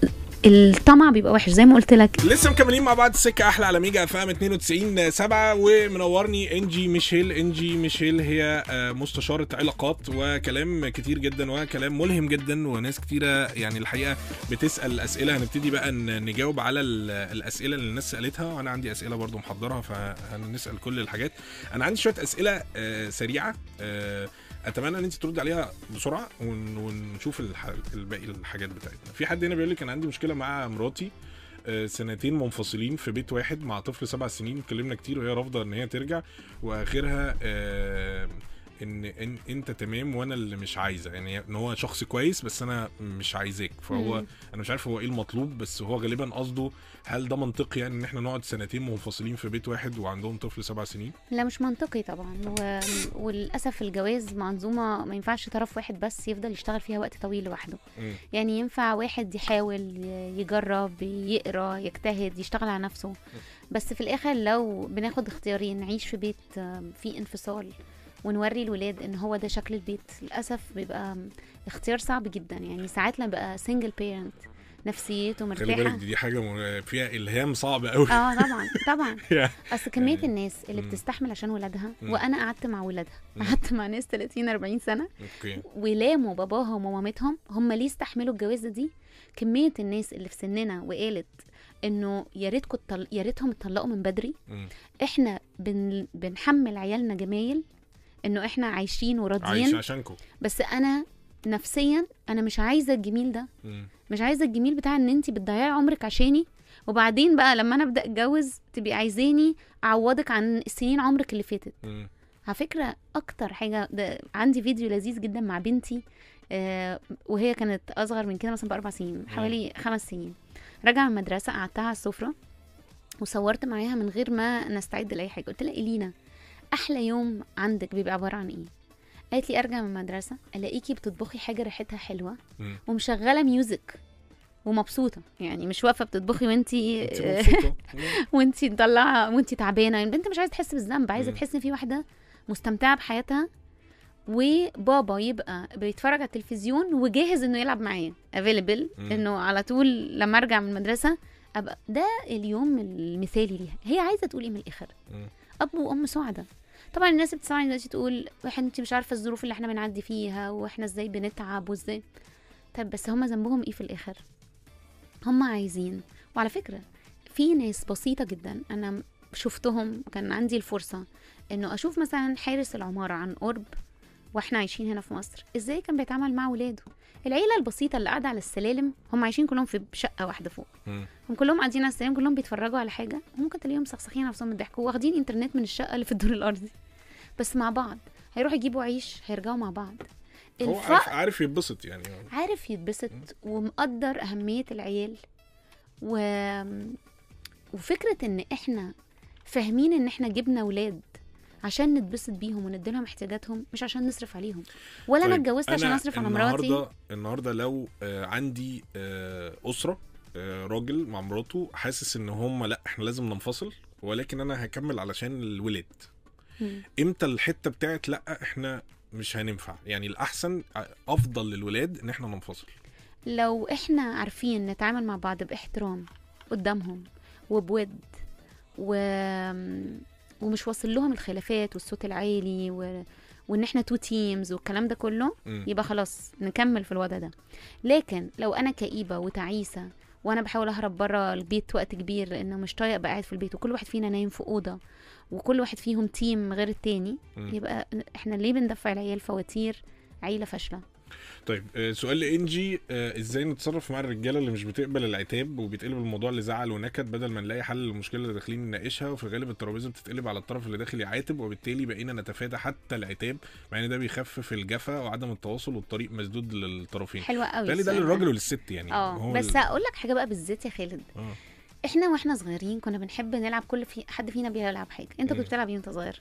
الطمع بيبقى وحش زي ما قلت لك. لسه مكملين مع بعض. السكه أحلى على ميجا أف إم 92 7 ومنورني إنجي ميشيل. إنجي ميشيل هي آه، مستشارة علاقات وكلام كتير جدا وكلام ملهم جدا وناس كتيرة يعني الحقيقة بتسأل أسئلة. هنبتدي بقى نجاوب على ال- الأسئلة اللي الناس سألتها. وأنا عندي أسئلة برضو محضرها فهنسأل كل الحاجات. أنا عندي شوية أسئلة آه، سريعة آه، اتمنى ان انت ترد عليها بسرعة ون- ونشوف. الباقي الحاجات بتاعتنا في حد هنا بيقول لي كان عندي مشكله مع مراتي آه، سنتين منفصلين في بيت واحد مع طفل سبع سنين اتكلمنا كتير وهي رافضه ان هي ترجع واخرها آه، إن إن أنت تمام وأنا اللي مش عايزة. يعني إن هو شخص كويس بس أنا مش عايزاك. فهو مم. أنا مش عارف هو إيه المطلوب بس هو غالبا قصده هل ده منطقي يعني إن إحنا نقعد سنتين منفصلين في بيت واحد وعندهم طفل سبع سنين؟ لا مش منطقي طبعا. و... وللأسف الجواز منظومة ما ينفعش طرف واحد بس يفضل يشتغل فيها وقت طويل لوحده. مم. يعني ينفع واحد يحاول يجرب يقرأ يجتهد يشتغل على نفسه. بس في الآخر لو بناخد اختيارين نعيش في بيت آم، فيه انفصال. ونوري الولاد إن هو ده شكل البيت للأسف بيبقى اختيار صعب جدا يعني ساعات لما بقى single parent نفسيته خلي بالك مرتاحه دي, حاجة فيها إلهام صعب قوي آه طبعا طبعا <laughs> أصل كمية يعني- الناس اللي. بتستحمل عشان ولادها. وأنا قعدت مع ولادها. قعدت مع ناس 30 40 سنة أوكي ولاموا باباهم ومامتهم هم ليه استحملوا الجوازه دي كمية الناس اللي في سننا وقالت إنه يا ريتكم. يا ريتهم اتطلقوا من بدري. إحنا بن... بنحمل عيالنا جمايل إنه إحنا عايشين عايش وراضيين عشانكم. بس أنا نفسيا أنا مش عايزة الجميل ده. مم. مش عايزة الجميل بتاع إن انت بتضيعي عمرك عشاني. وبعدين بقى لما أنا أبدأ أتجوز تبقي عايزاني أعوضك عن سنين عمرك اللي فاتت. على فكرة أكتر حاجة ده عندي فيديو لذيذ جدا مع بنتي آه وهي كانت أصغر من كده مثلا بأربع سنين حوالي خمس سنين. راجعة المدرسة قعدتها على السفرة وصورت معاها من غير ما نستعد لأي حاجة. قلت لها إلينا. أحلى يوم عندك بيبقى عبارة عن إيه قالت لي أرجع من المدرسة ألاقيكي بتطبخي حاجة ريحتها حلوة. ومشغلة music ومبسوطة يعني مش واقفة بتطبخي وأنتي. وأنتي <laughs> مطلعة وأنتي تعبانة يعني البنت مش عايزه تحس بالذنب عايزة. تحس إن في واحدة مستمتعة بحياتها وبابا يبقى بيتفرج على التلفزيون وجاهز إنه يلعب معايا available. إنه على طول لما أرجع من المدرسة أبقى ده اليوم المثالي ليها هي عايزة تقول إيه من الآخر مم. أب وأم سعداء. طبعا الناس بتسمعني دلوقتي تقول واحد انت مش عارفة الظروف اللي إحنا بنعدي فيها وإحنا إزاي بنتعب وازاي. طيب بس هما ذنبهم إيه في الآخر؟ هما عايزين. وعلى فكرة في ناس بسيطة جدا أنا شفتهم كان عندي الفرصة إنه أشوف مثلا حارس العمارة عن قرب وإحنا عايشين هنا في مصر إزاي كان بيتعامل مع ولاده؟ العيلة البسيطة اللي قاعدة على السلالم هم عايشين كلهم في شقة واحدة فوق. هم كلهم قاعدين على السلالم كلهم بيتفرجوا على حاجة ممكن تلاقيهم سخسخين نفسهم من الضحك واخدين إنترنت من الشقة اللي في الدور الأرضي. بس مع بعض هيروحوا يجيبوا عيش هيرجعوا مع بعض. هو عارف عارف يتبسط يعني. عارف يتبسط ومقدر أهمية العيال. و... وفكرة إن إحنا فاهمين إن إحنا جبنا ولاد. عشان نتبسط بيهم وندي لهم احتياجاتهم مش عشان نصرف عليهم. ولا أنا طيب، اتجوزت عشان أصرف على مراتي. النهارده النهارده لو آه عندي آه أسرة آه، راجل مع مراته حاسس إن هم لأ إحنا لازم ننفصل ولكن أنا هكمل علشان الولاد. إمتى الحتة بتاعت لأ إحنا مش هننفع. يعني الأحسن أفضل للولاد إن إحنا ننفصل. لو إحنا عارفين نتعامل مع بعض بإحترام قدامهم وبود و... ومش واصل لهم الخلافات والصوت العالي و... وان إحنا two teams والكلام ده كله. يبقى خلاص نكمل في الوضع ده لكن لو أنا كئيبة وتعيسة وأنا بحاول أهرب بره البيت وقت كبير لأنه مش طايق أبقى قاعد في البيت وكل واحد فينا نايم في أوضة وكل واحد فيهم team غير التاني. يبقى إحنا ليه بندفع العيال فواتير عيلة فاشلة طيب آه، سؤال لانجي آه، إزاي نتصرف مع الرجالة اللي مش بتقبل العتاب وبيتقلب الموضوع لزعل ونكد بدل ما نلاقي حل للمشكلة اللي داخلين نناقشها؟ وفي الغالب الترابيزة بتتقلب على الطرف اللي داخل يعاتب وبالتالي بقينا نتفادى حتى العتاب مع إن ده بيخفف الجفا وعدم التواصل والطريق مسدود للطرفين. حلوة قوي ده للراجل وللست يعني. آه بس هقول لك حاجة بقى بالذات يا خالد. آه. إحنا وإحنا صغيرين كنا بنحب نلعب كل في حد فينا بيلعب حاجة. أنت. كنت بتلعب إيه وأنت صغير؟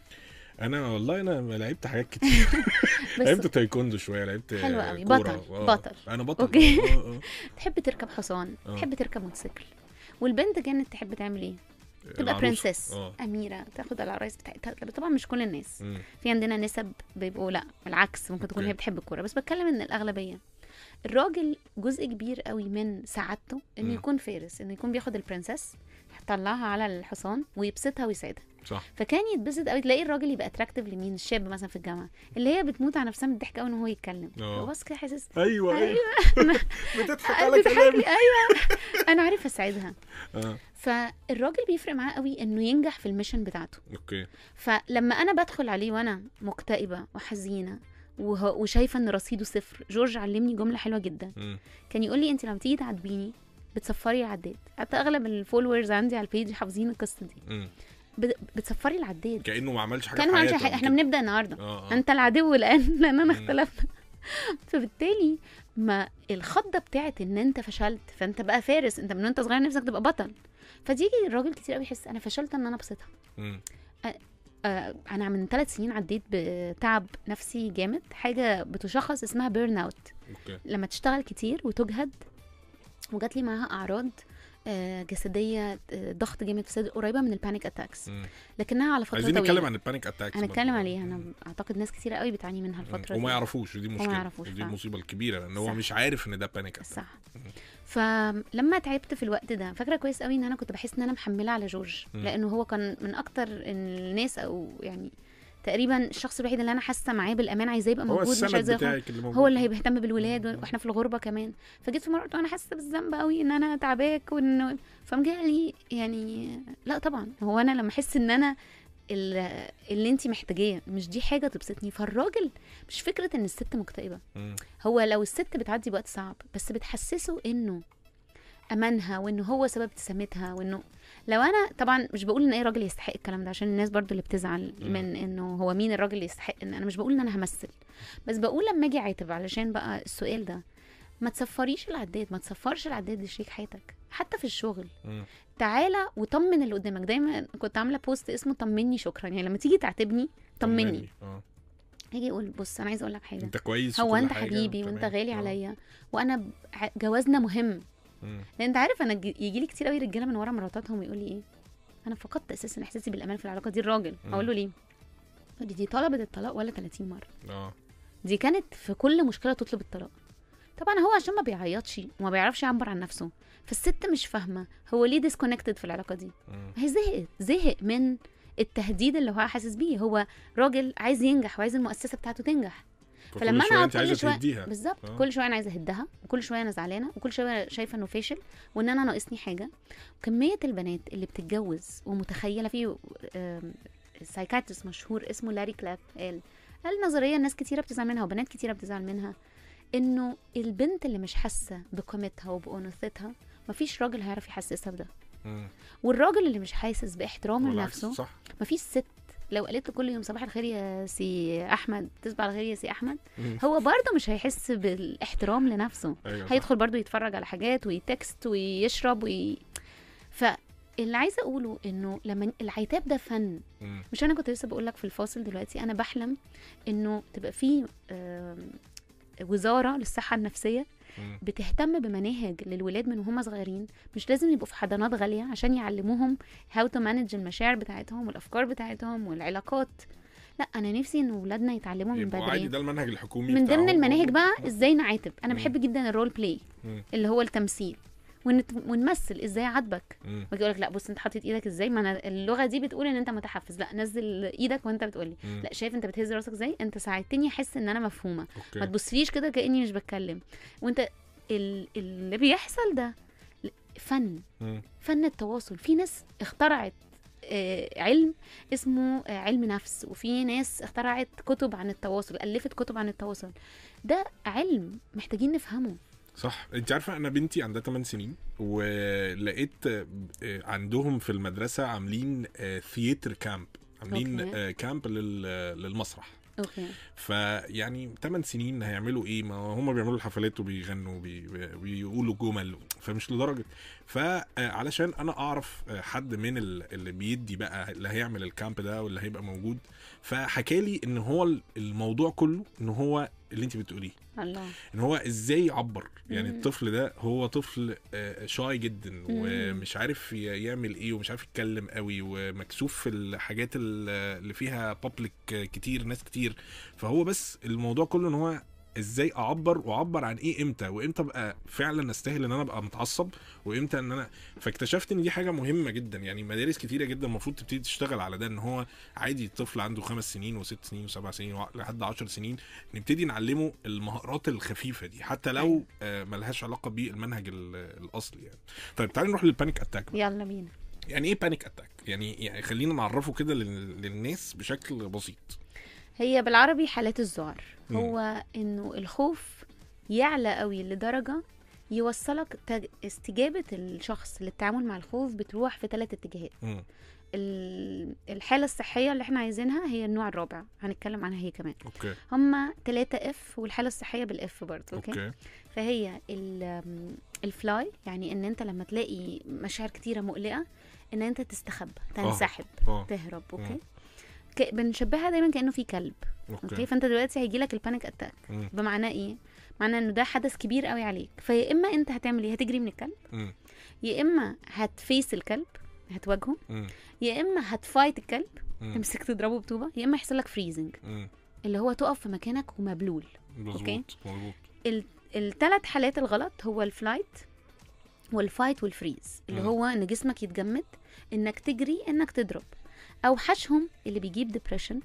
أنا والله أنا لعبت حاجات كتير <laughs> <laughs> لعبت تايكوندو شوية لعبت حلو قوي. بطل. آه. بطل. أنا بطل أوكي. آه، آه. <laughs> تحب تركب حصان. تحب تركب موتوسيكل والبنت كانت تحب تعمل إيه تبقى. princess أميرة تاخد العرايس بتاعتها طبعا مش كل الناس مم. في عندنا نسب بيبقوا لا بالعكس ممكن تكون. هي بتحب الكورة بس بتكلم إن الأغلبية الراجل جزء كبير قوي من سعادته إنه. يكون فارس إنه يكون بياخد ال princess يطلعها على الحصان ويبسطها ويسعدها. صح. فكان يتبسط قوي تلاقي الراجل يبقى attractive لمين؟ الشاب مثلا في الجامعة اللي هي بتموت على نفسها من الضحك قوي إن هو يتكلم. هو بس كده حاسس أيوه أيوه. <laughs> بتضحك على كلامي. أيوه. <laughs> أنا عارفة اساعدها آه. فالراجل بيفرق معاه قوي إنه ينجح في ال mission بتاعته. أوكي. فلما أنا بدخل عليه وأنا مكتئبة وحزينة وشايفة إن رصيده صفر جورج علمني جملة حلوة جدا. مم. كان يقول لي انت لما تيجي تعاتبيني بتصفري العداد. حتى أغلب ال followers عندي على ال page حافظين القصة دي. بت- بتصفري العداد. كأنه ما عملش حاجة كان في ما عملش حاجة. إحنا. بنبدأ النهارده. آه آه. أنت العدو الآن <laughs> لاننا. اختلفنا. <laughs> فبالتالي ما الخضة بتاعت إن أنت فشلت فأنت بقى فارس. أنت من وأنت صغير نفسك تبقى بطل. فتيجي الراجل كتير قوي يحس أنا فشلت إن أنا ابسطها. آه، أنا من ثلاث سنين عديت بتعب نفسي جامد. حاجة بتشخص اسمها burn out لما تشتغل كتير وتجهد وجات لي معاها أعراض آه، جسدية آه، ضغط جامد في الصدر قريبة من ال panic attacks. لكنها على فترة عايزين نتكلم عن ال panic attacks هنتكلم عليها. أنا أعتقد ناس كتير قوي بتعاني منها الفترة وما دي. يعرفوش ودي مشكلة. يعرفوش ودي فعلا. المصيبه الكبيره لأن هو. مش عارف إن ده panic attack صح. فلما تعبت في الوقت ده فاكرة كويس قوي إن أنا كنت بحس إن أنا محملة على جورج. لأنه هو كان من أكتر الناس أو يعني تقريبا الشخص الوحيد اللي أنا حاسة معاه بالأمان عايزاه يبقى هو موجود مش السند عايزاه هو اللي هيهتم بالولاد. وإحنا في الغربة كمان فجيت في مرة قلت أنا حاسة بالذنب قوي إن أنا تعباك وإن فقام جه لي يعني لا طبعا هو أنا لما أحس إن أنا ال- اللي انت محتاجاه مش دي حاجة تبسطني فالراجل مش فكرة إن الست مكتئبة. هو لو الست بتعدي بوقت صعب بس بتحسسه إنه أمانها وإنه هو سبب ابتسامتها وإنه لو أنا طبعا مش بقول إن أي راجل يستحق الكلام ده عشان الناس برضو اللي بتزعل. من إنه هو مين الراجل اللي يستحق إن أنا مش بقول إن أنا همثل بس بقول لما أجي عاتب علشان بقى السؤال ده ما تصفريش العداد ما تصفرش العداد لشريك حياتك حتى في الشغل. تعالى وطمن اللي قدامك دايما كنت عاملة بوست اسمه طمني شكرا يعني لما تيجي تعاتبني طمني آه يجي يقول بص أنا عايزة أقول لك حاجة أنت كويس هو أنت حبيبي. وأنت غالي آه. عليا وأنا جوازنا مهم. لأن أنت عارف أنا يجي لي كتير قوي رجالة من ورا مراتاتهم ويقول لي إيه أنا فقدت أساسا إحساسي بالأمان في العلاقة دي الراجل. مم. أقول له ليه؟ يقول لي دي طلبت الطلاق ولا 30 مرة. آه. دي كانت في كل مشكلة تطلب الطلاق. طبعا هو عشان ما بيعيطش وما بيعرفش يعبر عن نفسه فالست مش فاهمة هو ليه disconnected في العلاقة دي. هي زهق زهق من التهديد اللي هو حاسس بيه. هو راجل عايز ينجح وعايز المؤسسة بتاعته تنجح. فلما أنا كل شوية بالظبط آه. كل شوية أنا عايزة أهدها وكل شوية أنا زعلانة وكل شوية شايفة إنه فاشل وإن أنا ناقصني حاجة وكميه البنات اللي بتتجوز ومتخيلة في psychiatrist مشهور اسمه لاري كلاب قال قال نظرية ناس كتيرة بتزعل منها وبنات كتيرة بتزعل منها إنه البنت اللي مش حاسة بقيمتها وبأنوثتها مفيش راجل هيعرف يحسسها بده. والراجل اللي مش حاسس بإحترامه لنفسه مفيش ست لو قالت له كل يوم صباح الخير يا سي أحمد تصبح على خير يا سي أحمد. هو برضه مش هيحس بالاحترام لنفسه صح. هيدخل برضه يتفرج على حاجات وي text ويشرب وي... فاللي عايزة أقوله إنه لما العتاب ده فن. مش أنا كنت لسه بقول لك في الفاصل دلوقتي أنا بحلم إنه تبقى في وزارة للصحة النفسية. بتهتم بمناهج للولاد من وهم صغيرين مش لازم يبقوا في حضانات غالية عشان يعلموهم how to manage المشاعر بتاعتهم والأفكار بتاعتهم والعلاقات لا أنا نفسي إن ولادنا يتعلموا من عادي بدري ده المنهج الحكومي من ضمن. المناهج بقى. إزاي نعاتب أنا. بحب جدا ال role play. اللي هو التمثيل ونت... ونمثل إزاي عاتبك مم. واجي أقول لك لا بص أنت حاطط إيدك إزاي؟ ما أنا اللغة دي بتقول إن أنت متحفز. لا نزل إيدك وأنت بتقولي مم. لا شايف أنت بتهز راسك إزاي؟ أنت ساعدتني احس إن أنا مفهومة. ما أوكي تبصليش كده كأني مش بتكلم. وأنت ال... اللي بيحصل ده فن. مم. فن التواصل. في ناس اخترعت آه، علم اسمه علم نفس وفي ناس اخترعت كتب عن التواصل ألفت كتب عن التواصل. ده علم محتاجين نفهمه. صح. انت عارفة أنا بنتي عندها 8 سنين ولقيت آه، عندهم في المدرسة عاملين ثياتر كامب عاملين أوكي. آه، كامب لل- للمسرح. okay. فيعني 8 سنين هيعملوا إيه؟ ما هم بيعملوا الحفلات وبيغنوا وبي- وبيقولوا جمل فمش لدرجة. فعلشان أنا أعرف آه، حد من ال- اللي بيدي بقى اللي هيعمل ال camp ده واللي هيبقى موجود. فحكى لي إن هو الموضوع كله إن هو اللي أنت بتقوليه. الله. إن هو إزاي يعبر؟ يعني مم. الطفل ده هو طفل آه، shy جدا ومش عارف يعمل إيه ومش عارف يتكلم قوي ومكسوف في الحاجات ال- اللي فيها public كتير ناس كتير. فهو بس الموضوع كله إن هو إزاي اعبر واعبر عن إيه إمتى وامتى ابقى فعلا استاهل ان أنا ابقى متعصب وامتى ان أنا فاكتشفت ان دي حاجة مهمة جدا. يعني مدارس كتيرة جدا المفروض تبتدي تشتغل على ده ان هو عادي الطفل عنده خمس سنين وست سنين وسبع سنين لحد عشر سنين نبتدي نعلمه المهارات الخفيفة دي حتى لو أيوة. آه ملهاش علاقة بالمنهج ال- الأصلي يعني. طيب تعالي نروح لل panic attack يلا بينا. يعني إيه panic attack يعني يعني خلينا نعرفه كده لل- للناس بشكل بسيط. هي بالعربي حالات الذعر. هو إنه الخوف يعلى قوي لدرجة يوصلك تج- استجابة الشخص للتعامل مع الخوف بتروح في ثلاث اتجاهات. مم. ال- الحالة الصحية اللي إحنا عايزينها هي النوع الرابع هنتكلم عنها هي كمان. okay. هما ثلاثة F والحالة الصحية بال F برضه okay, فهي ال- ال fly يعني إن أنت لما تلاقي مشاعر كتيرة مقلقة إن أنت تستخبى تنسحب آه. تهرب مم. أوكي ك- بنشبهها دايما كأنه في كلب. okay. okay؟ فأنت دلوقتي هيجي لك ال panic attack. بمعنى إيه؟ معنى إنه ده حدث كبير قوي عليك. فيا إما أنت هتعمل إيه؟ هتجري من الكلب. يا إما ه face الكلب هتواجهه. يا إما ه fight الكلب. تمسك تضربه بطوبة. يا إما يحصل لك freezing. اللي هو تقف في مكانك ومبلم. مظبوط مظبوط الثلاث حالات الغلط هو ال flight وال fight وال freeze اللي مم. هو إن جسمك يتجمد إنك تجري إنك تضرب. اوحشهم اللي بيجيب depression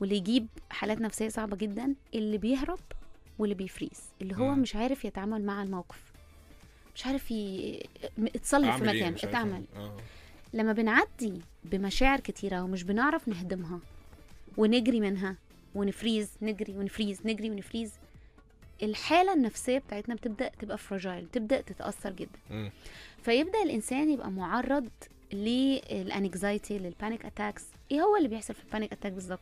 واللي يجيب حالات نفسية صعبة جدا اللي بيهرب واللي بي freeze اللي هو مم. مش عارف يتعامل مع الموقف مش عارف ي... اتصلب في إيه؟ مش عارف اتعمل آه لما بنعدي بمشاعر كتيرة ومش بنعرف نهضمها ونجري منها ون freeze نجري ون freeze نجري ون freeze الحالة النفسية بتاعتنا بتبدأ تبقى fragile بتبدأ تتأثر جدا مم. فيبدأ الإنسان يبقى معرض لل anxiety لل panic attacks إيه هو اللي بيحصل في ال panic attack بالظبط؟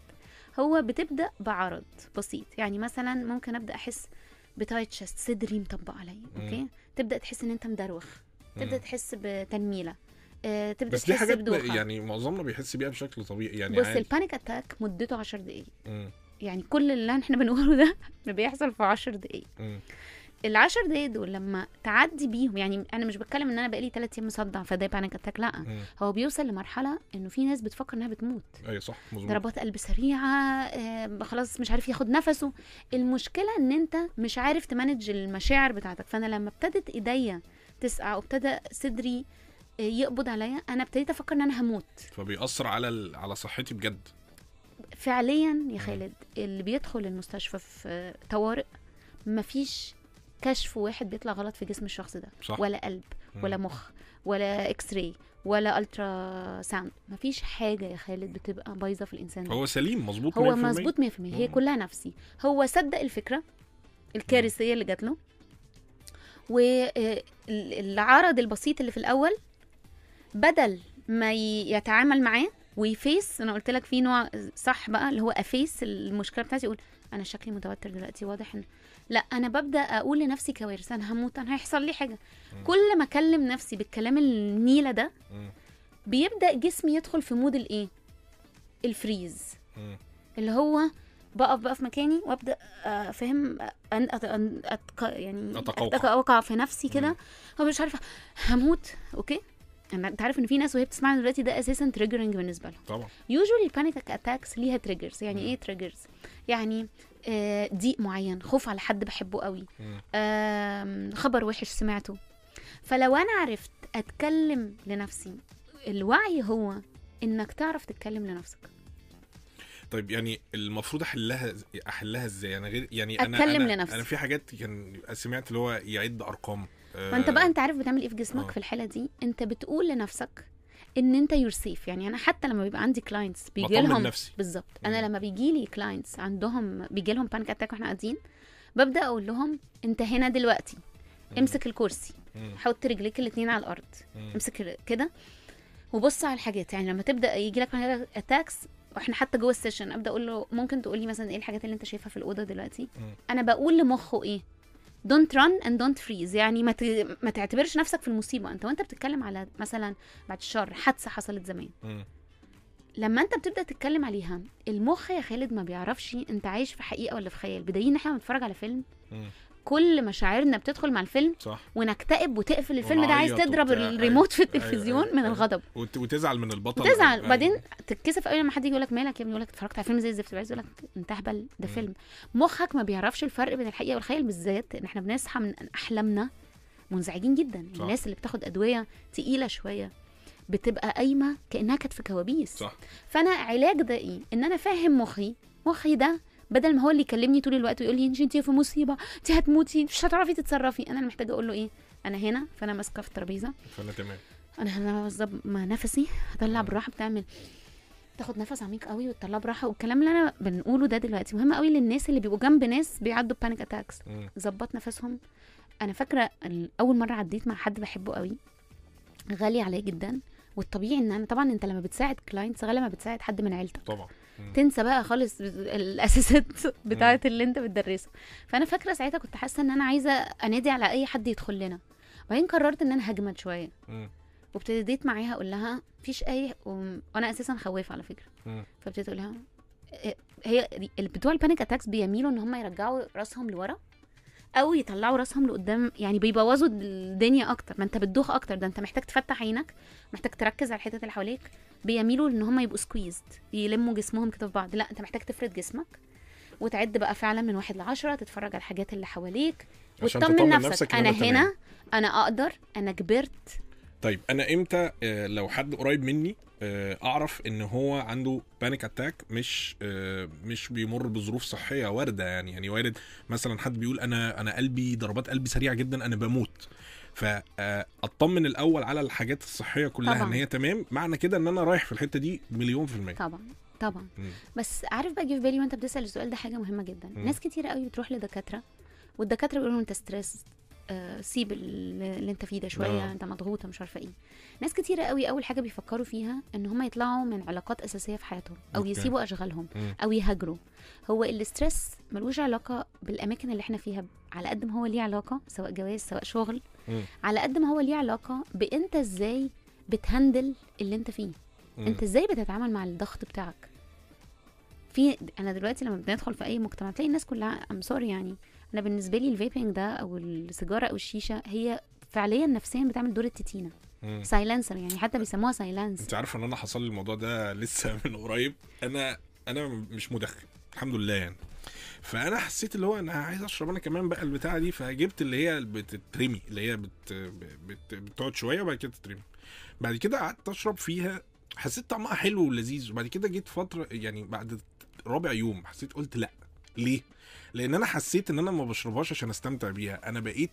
هو بتبدأ بعرض بسيط. يعني مثلا ممكن أبدأ أحس ب tight chest صدري مطبق عليا okay؟ تبدأ تحس إن أنت مدروخ. تبدأ مم. تحس بتنميلة. آه، تبدأ بس دي تحس حاجات بدوخة يعني معظمنا بيحس بيها بشكل طبيعي يعني بص عادي. البانيك اتاك مدته 10 دقايق. مم. يعني كل اللي إحنا بنقوله ده <laughs> بيحصل في 10 دقايق. مم. العشر دقايق دول لما تعدي بيهم يعني أنا مش بتكلم إن أنا بقالي 3 أيام مصدع فده panic attack لأ. مم. هو بيوصل لمرحلة إنه في ناس بتفكر إنها بتموت. أيوه صح مظبوط. ضربات قلب سريعة آه خلاص مش عارف ياخد نفسه. المشكلة إن أنت مش عارف ت manage المشاعر بتاعتك. فأنا لما ابتدت إيديا تسقع وابتدى صدري آه، يقبض عليا أنا ابتديت أفكر إن أنا هموت. فبيأثر على ال... على صحتي بجد. فعليا يا خالد اللي بيدخل المستشفى في طوارئ مفيش كشف واحد بيطلع غلط في جسم الشخص ده. صح. ولا قلب. ولا مخ ولا X-ray ولا ultrasound مفيش حاجة يا خالد بتبقى بايظة في الإنسان ده. هو سليم مظبوط هو 100%. مظبوط 100% هي. كلها نفسي. هو صدق الفكرة الكارثية اللي جات له. والعرض البسيط اللي في الأول بدل ما يتعامل معاه وي face أنا قلت لك في نوع صح بقى اللي هو أ face المشكلة بتاعتي يقول أنا شكلي متوتر دلوقتي واضح إن لا أنا ببدأ أقول لنفسي كوارث أنا هموت أنا هيحصل لي حاجة. كل ما أكلم نفسي بالكلام النيلة ده. بيبدأ جسمي يدخل في mode الإيه ال freeze. اللي هو بقف بقى في مكاني وأبدأ آه، فاهم أن. أن أتق... يعني. أتوقع في نفسي. كده هو مش عارفة هموت okay أنا- أنت عارف إن في ناس وهي بتسمعنا دلوقتي ده أساسا triggering بالنسبة لهم طبعا usually ال panic attacks ليها triggers يعني مم. إيه triggers يعني ضيق معين خوف على حد بحبه قوي. خبر وحش سمعته. فلو أنا عرفت أتكلم لنفسي الوعي هو إنك تعرف تتكلم لنفسك. طيب يعني المفروض أحلها أحلها إزاي؟ أنا غير يعني أنا أتكلم أنا لنفسي. أنا في حاجات كان سمعت اللي هو يعد أرقام. ما أنت بقى أنت عارف بتعمل إيه في جسمك آه. في الحالة دي. أنت بتقول لنفسك إن أنت you're safe يعني أنا حتى لما بيبقى عندي clients بيجي لهم. بالظبط. أنا لما بيجي لي clients عندهم بيجي لهم panic attack وإحنا قاعدين ببدأ أقول لهم أنت هنا دلوقتي امسك الكرسي. حط رجليك الاتنين على الأرض. امسك كده وبص على الحاجات يعني لما تبدأ يجي لك attacks وإحنا حتى جوه ال session أبدأ أقول له ممكن تقول لي مثلا إيه الحاجات اللي أنت شايفها في الأوضة دلوقتي. أنا بقول لمخه إيه don't run and don't freeze يعني ما ت... ما تعتبرش نفسك في المصيبة. انت وانت بتتكلم على مثلا بعد الشر حادثة حصلت زمان. لما انت بتبدأ تتكلم عليها المخ يا خالد ما بيعرفش انت عايش في حقيقة ولا في خيال. بدليل ان إحنا بنتفرج على فيلم. كل مشاعرنا بتدخل مع الفيلم صح ونكتئب وتقفل الفيلم ده عايز تضرب وبتاع. الريموت في أيوة. التلفزيون أيوة. من أيوة. الغضب وت... وتزعل من البطل تزعل أيوة. وبعدين تتكسف قوي لما حد يجي يقول لك مالك يا ابني يقول لك اتفرجت على فيلم زي الزفت عايز يقول لك انت اهبل ده. فيلم مخك ما بيعرفش الفرق بين الحقيقة والخيال بالذات إن إحنا بنصحى من أحلامنا منزعجين جدا صح. الناس اللي بتاخد أدوية تقيلة شوية بتبقى قايمة كأنها كانت في كوابيس صح فأنا علاج ده إيه إن أنا فاهم مخي مخي ده بدل ما هو اللي يكلمني طول الوقت ويقول لي انت في مصيبة انت هتموتي مش هتعرفي تتصرفي. أنا اللي محتاجة أقول له إيه؟ أنا هنا فأنا ماسكة في الترابيزة. فأنا تمام. أنا بالظبط منفسي هطلع بالراحة بتعمل تاخد نفس عميق قوي وتطلع براحة. والكلام اللي أنا بنقوله ده دلوقتي مهم قوي للناس اللي بيبقوا جنب ناس بيعدوا panic attacks. ظبط نفسهم. أنا فاكرة أول مرة عديت مع حد بحبه قوي. غالي عليا جدا. والطبيعي إن أنا طبعا أنت لما بتساعد clients غالبا ما بتساعد حد من عيلتك. طبعا. تنسى بقى خالص الأساسات بتاعه اللي انت بتدرسه. فأنا فاكرة ساعتها كنت حاسة إن أنا عايزة أنادي على أي حد يدخل لنا. بعدين قررت إن أنا هجمد شوية. وابتديت معاها أقول لها مفيش أي وأنا أساسا خوافة على فكرة. فابتديت أقول لها إيه- هي بتوع ال panic attacks بيميلوا إن هم يرجعوا راسهم لورا؟ أو يطلعوا راسهم لقدام يعني بيبوظوا الدنيا أكتر. ما أنت بتدوخ أكتر. ده أنت محتاج تفتح عينك محتاج تركز على الحتت اللي حواليك. بيميلوا إن هم يبقوا squeezed يلموا جسمهم كده في بعض. لا أنت محتاج تفرد جسمك وتعد بقى فعلا من واحد لعشرة تتفرج على الحاجات اللي حواليك وتطمن تطمن نفسك, نفسك أنا. هنا أنا أقدر أنا كبرت طيب أنا إمتى آه، لو حد قريب مني آه، أعرف إن هو عنده panic attack مش آه، مش بيمر بظروف صحية واردة يعني يعني وارد مثلا حد بيقول أنا أنا قلبي ضربات قلبي سريعة جدا أنا بموت فاطمن الأول على الحاجات الصحية كلها طبعاً. ان هي تمام معنى كده إن أنا رايح في الحتة دي مليون في المية طبعا طبعا مم. بس عارف بقى جه في بالي وأنت بتسأل السؤال ده حاجة مهمة جدا مم. ناس كتير قوي بتروح لدكاترة والدكاترة بيقولوا أنت stress سيب ال- اللي انت فيه ده شوية آه. انت مضغوطه مش عارفة إيه ناس كتير قوي أول حاجة بيفكروا فيها إن هم يطلعوا من علاقات أساسية في حياتهم أو okay. يسيبوا أشغالهم مم. أو يهاجروا هو ال stress ملوش علاقة بالأماكن اللي إحنا فيها على قد ما هو ليه علاقة سواء جواز سواء شغل مم. على قد ما هو ليه علاقة بأنت إزاي بت handle اللي أنت فيه مم. أنت إزاي بتتعامل مع الضغط بتاعك في أنا دلوقتي لما بندخل في أي مجتمع تلاقي الناس كلها I'm sorry يعني أنا بالنسبة لي ال vaping ده أو السيجارة أو الشيشة هي فعليا نفسيا بتعمل دور التيتينة. silencer يعني حتى بيسموها silence أنت عارف إن أنا حصل لي الموضوع ده لسه <laughs> من قريب. أنا أنا مش مدخن الحمد لله يعني. فأنا حسيت اللي هو أنا عايز أشرب أنا كمان بقى البتاعة دي فجبت اللي هي بتترمي اللي هي بت... بت... بتقعد شوية وبعد كده تترمي. بعد كده قعدت أشرب فيها حسيت طعمها حلو ولذيذ. وبعد كده جيت فترة يعني بعد رابع يوم حسيت قلت لأ. ليه؟ لأن أنا حسيت إن أنا ما بشربهاش عشان أستمتع بيها. أنا بقيت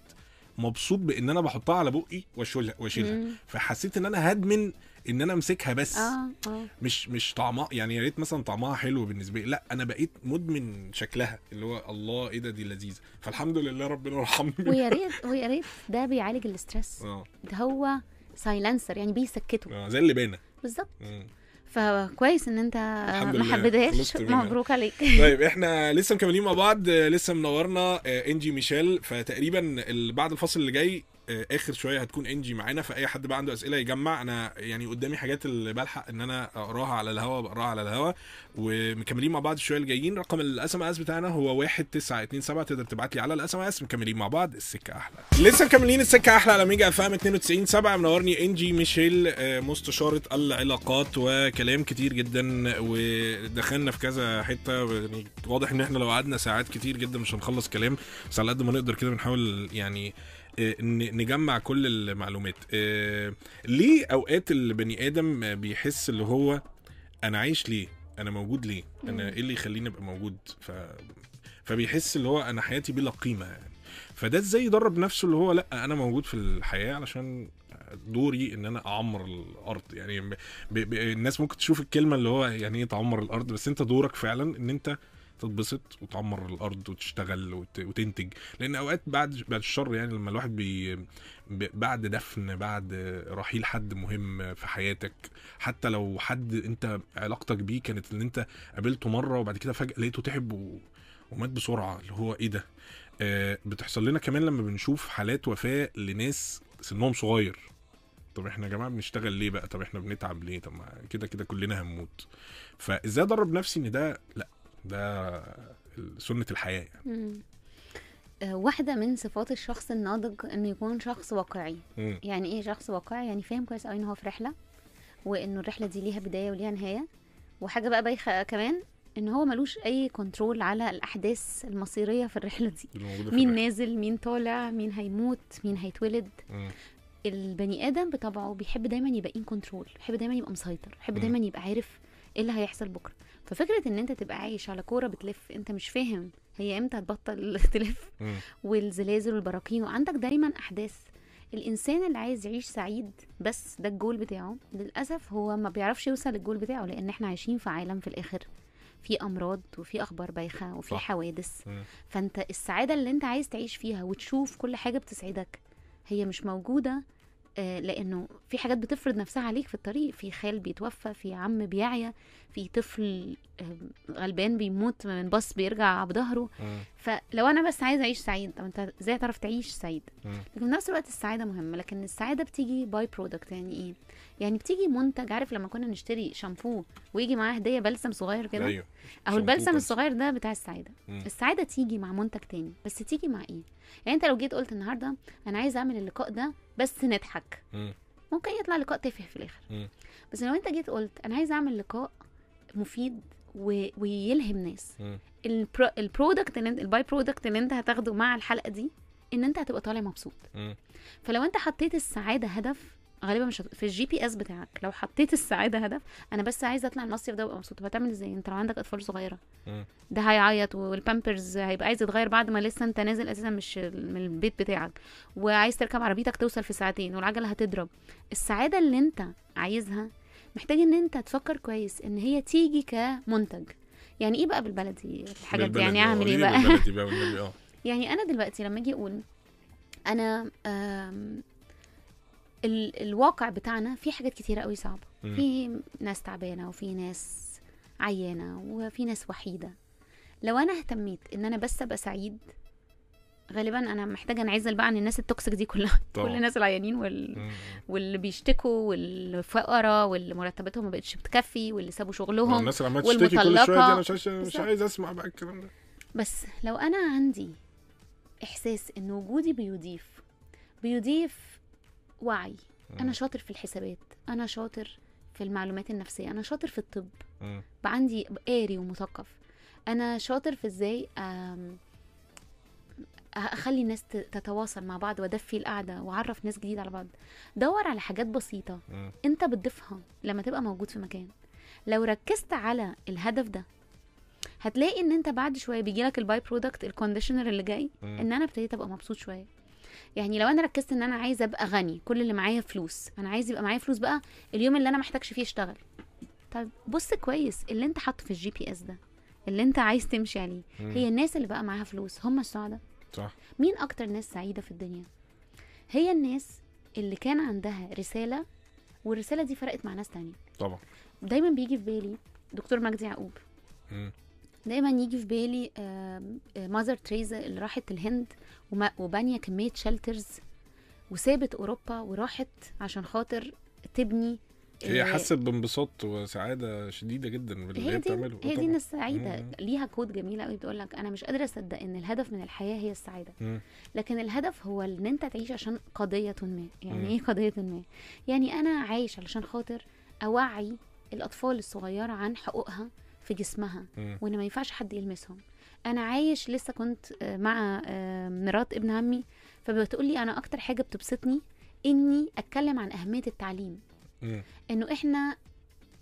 مبسوط بإن أنا بحطها على بقي واشيلها وأشيلها. فحسيت إن أنا هدمن إن أنا أمسكها بس. آه آه. مش مش طعمها يعني يا ريت مثلا طعمها حلو بالنسبة لي. لأ أنا بقيت مدمن شكلها. اللي هو الله إيه ده؟ دي لذيذة. فالحمد لله ربنا يرحمني. ويا <laughs> ريت ويا ريت ده بيعالج ال stress آه. ده هو silencer يعني بيسكته. آه، زي اللبانة. بالظبط. فكويس إن أنت ما حبيتهاش. مبروك عليك. <laughs> طيب إحنا لسه مكملين مع بعض. لسه منورنا آه، إنجي ميشيل. فتقريبا ال- بعد الفصل اللي جاي آخر شوية هتكون إنجي معانا فأي حد بقى عنده أسئلة يجمع. أنا يعني قدامي حاجات اللي بلحق إن أنا أقراها على الهوا بقراها على الهوا. ومكملين مع بعض الشوية الجايين. رقم ال SMS بتاعنا هو 1927 تقدر تبعت لي على ال SMS مكملين مع بعض. السكة أحلى. لسه مكملين السكة أحلى على ميجا FM 92 7 منورني إنجي ميشيل آه، مستشارة العلاقات وكلام كتير جدا. ودخلنا في كذا حتة. يعني واضح إن إحنا لو قعدنا ساعات كتير جدا مش هنخلص كلام. بس على قد ما نقدر كده بنحاول يعني آه، نجمع كل المعلومات. آه، ليه أوقات البني آدم آه، بيحس اللي هو أنا عايش ليه؟ أنا موجود ليه؟ أنا. إيه اللي يخليني أبقى موجود؟ ف فبيحس اللي هو أنا حياتي بلا قيمة يعني. فده إزاي يدرب نفسه اللي هو لأ أنا موجود في الحياة علشان دوري إن أنا أعمر الأرض. يعني ب... ب... الناس ممكن تشوف الكلمة اللي هو يعني إيه تعمر الأرض بس أنت دورك فعلا إن أنت تتبسط وتعمر الأرض وتشتغل وت... وتنتج. لأن أوقات بعد بعد الشر يعني لما الواحد بي... بعد دفن بعد رحيل حد مهم في حياتك حتى لو حد أنت علاقتك بيه كانت ان أنت قابلته مرة وبعد كده فجأة لقيته تعب و... ومات بسرعة اللي هو إيه ده؟ آه بتحصل لنا كمان لما بنشوف حالات وفاة لناس سنهم صغير. طب إحنا يا جماعة بنشتغل ليه بقى؟ طب إحنا بنتعب ليه؟ طب كده كده كلنا هنموت. فإزاي أدرب نفسي إن ده لأ؟ ده سنة الحياة يعني. واحدة من صفات الشخص الناضج إنه يكون شخص واقعي. يعني إيه شخص واقعي يعني فاهم كويس قوي إن هو في رحلة وإنه الرحلة دي ليها بداية وليها نهاية وحاجة بقى بايخة كمان إن هو ملوش أي كنترول على الأحداث المصيرية في الرحلة دي في مين الرحلة. نازل مين طالع مين هيموت مين هيتولد مم. البني آدم بطبعه بيحب دايما يبقى ان كنترول بيحب دايما يبقى مسيطر بيحب. دايما يبقى عارف إيه اللي هيحصل بكرة ففكرة إن أنت تبقى عايش على كورة بتلف أنت مش فاهم هي إمتى هتبطل <laughs> تلف. والزلازل والبراكين وعندك دايما أحداث. الإنسان اللي عايز يعيش سعيد بس ده الجول بتاعه. للأسف هو ما بيعرفش يوصل للجول بتاعه لأن إحنا عايشين في عالم في الآخر. في أمراض وفي أخبار بايخة وفي صح. حوادث. مم. فأنت السعادة اللي أنت عايز تعيش فيها وتشوف كل حاجة بتسعدك هي مش موجودة آه، لأنه في حاجات بتفرض نفسها عليك في الطريق. في خال بيتوفى في عم بيعيا. في طفل غلبان بيموت من باص بيرجع بظهره. فلو أنا بس عايزة أعيش سعيد طب أنت إزاي تعرف تعيش سعيد. لكن في نفس الوقت السعادة مهمة لكن السعادة بتيجي by-product يعني إيه يعني بتيجي منتج عارف لما كنا نشتري شامبو ويجي معاه هدية بلسم صغير كده أيوه أهو شامبو البلسم بلسم. الصغير ده بتاع السعادة مم. السعادة تيجي مع منتج تاني بس تيجي مع إيه يعني أنت لو جيت قلت النهارده أنا عايز أعمل اللقاء ده بس نضحك مم. ممكن يطلع لقاء تافه في الآخر مم. بس لو أنت جيت قلت أنا عايز أعمل لقاء مفيد و... ويلهم ناس. ال pro... ال product اللي انت ال by-product اللي انت هتاخده مع الحلقة دي ان انت هتبقى طالع مبسوط. فلو انت حطيت السعادة هدف غالبا مش هت... في ال GPS بتاعك لو حطيت السعادة هدف أنا بس عايزة أطلع المصيف ده وأبقى مبسوط. هتعمل إزاي؟ أنت لو عندك أطفال صغيرة. ده هيعيط والبامبرز هيبقى عايز يتغير بعد ما لسه أنت نازل أساسا مش من البيت بتاعك. وعايز تركب عربيتك توصل في ساعتين والعجلة هتضرب. السعادة اللي أنت عايزها محتاج إن أنت تفكر كويس إن هي تيجي كمنتج. يعني إيه بقى بالبلدي الحاجات دي؟ يعني أعمل إيه قولي بقى؟ بقى آه. <laughs> يعني أنا دلوقتي لما أجي أقول أنا ال الواقع بتاعنا فيه حاجات كتيرة قوي صعبة. مم. في ناس تعبانة وفي ناس عيانة وفي ناس وحيدة. لو أنا اهتميت إن أنا بس أبقى سعيد غالبا أنا محتاجة أنعزل بقى عن الناس التوكسيك دي كلها <laughs> طبعا. كل الناس العيانين وال... مم. واللي بيشتكوا والفقراء واللي مرتباتهم ما بقتش بتكفي واللي سابوا شغلهم الناس اللي عمالة تشتكي كل شوية دي. أنا مش عايز مش. عايز أسمع بقى الكلام ده بس لو أنا عندي إحساس إن وجودي بيضيف بيضيف وعي أنا مم. شاطر في الحسابات أنا شاطر في المعلومات النفسية أنا شاطر في الطب مم. بقى عندي قاري ومثقف أنا شاطر في إزاي آم، أخلي الناس تتواصل مع بعض وأدفي القعدة وأعرف ناس جديده على بعض دور على حاجات بسيطة مم. أنت بتضيفها لما تبقى موجود في مكان لو ركزت على الهدف ده هتلاقي إن أنت بعد شوية بيجي لك ال by-product ال conditioner اللي جاي مم. إن أنا ابتديت أبقى مبسوط شوية يعني لو أنا ركزت إن أنا عايزه أبقى غني كل اللي معايا فلوس أنا عايز يبقى معايا فلوس بقى اليوم اللي أنا محتاجش فيه أشتغل طب بص كويس اللي أنت حاطه في ال GPS ده اللي أنت عايز تمشي عليه. هي الناس اللي بقى معاها فلوس هم السعداء صح. مين أكتر ناس سعيدة في الدنيا؟ هي الناس اللي كان عندها رسالة والرسالة دي فرقت مع ناس تانية. طبعا. دايما بيجي في بالي دكتور مجدي يعقوب. دايما يجي في بالي ماذر تريزا اللي راحت الهند وبانيه كمية شلترز وسابت أوروبا وراحت عشان خاطر تبني هي حست بانبساط وسعادة شديدة جدا باللي هي, بتعمله هي دي. الناس السعيده. ليها كود جميله قوي بتقول لك أنا مش قادرة أصدق إن الهدف من الحياة هي السعادة مم. لكن الهدف هو إن أنت تعيش عشان قضية ما يعني مم. إيه قضية ما يعني أنا عايش علشان خاطر أوعي الأطفال الصغيرة عن حقوقها في جسمها مم. وإن ما ينفعش حد يلمسهم أنا عايش لسه كنت آه، مع آه، مرات ابن عمي فبتقول لي أنا أكتر حاجة بتبسطني إني أتكلم عن أهمية التعليم. انه إحنا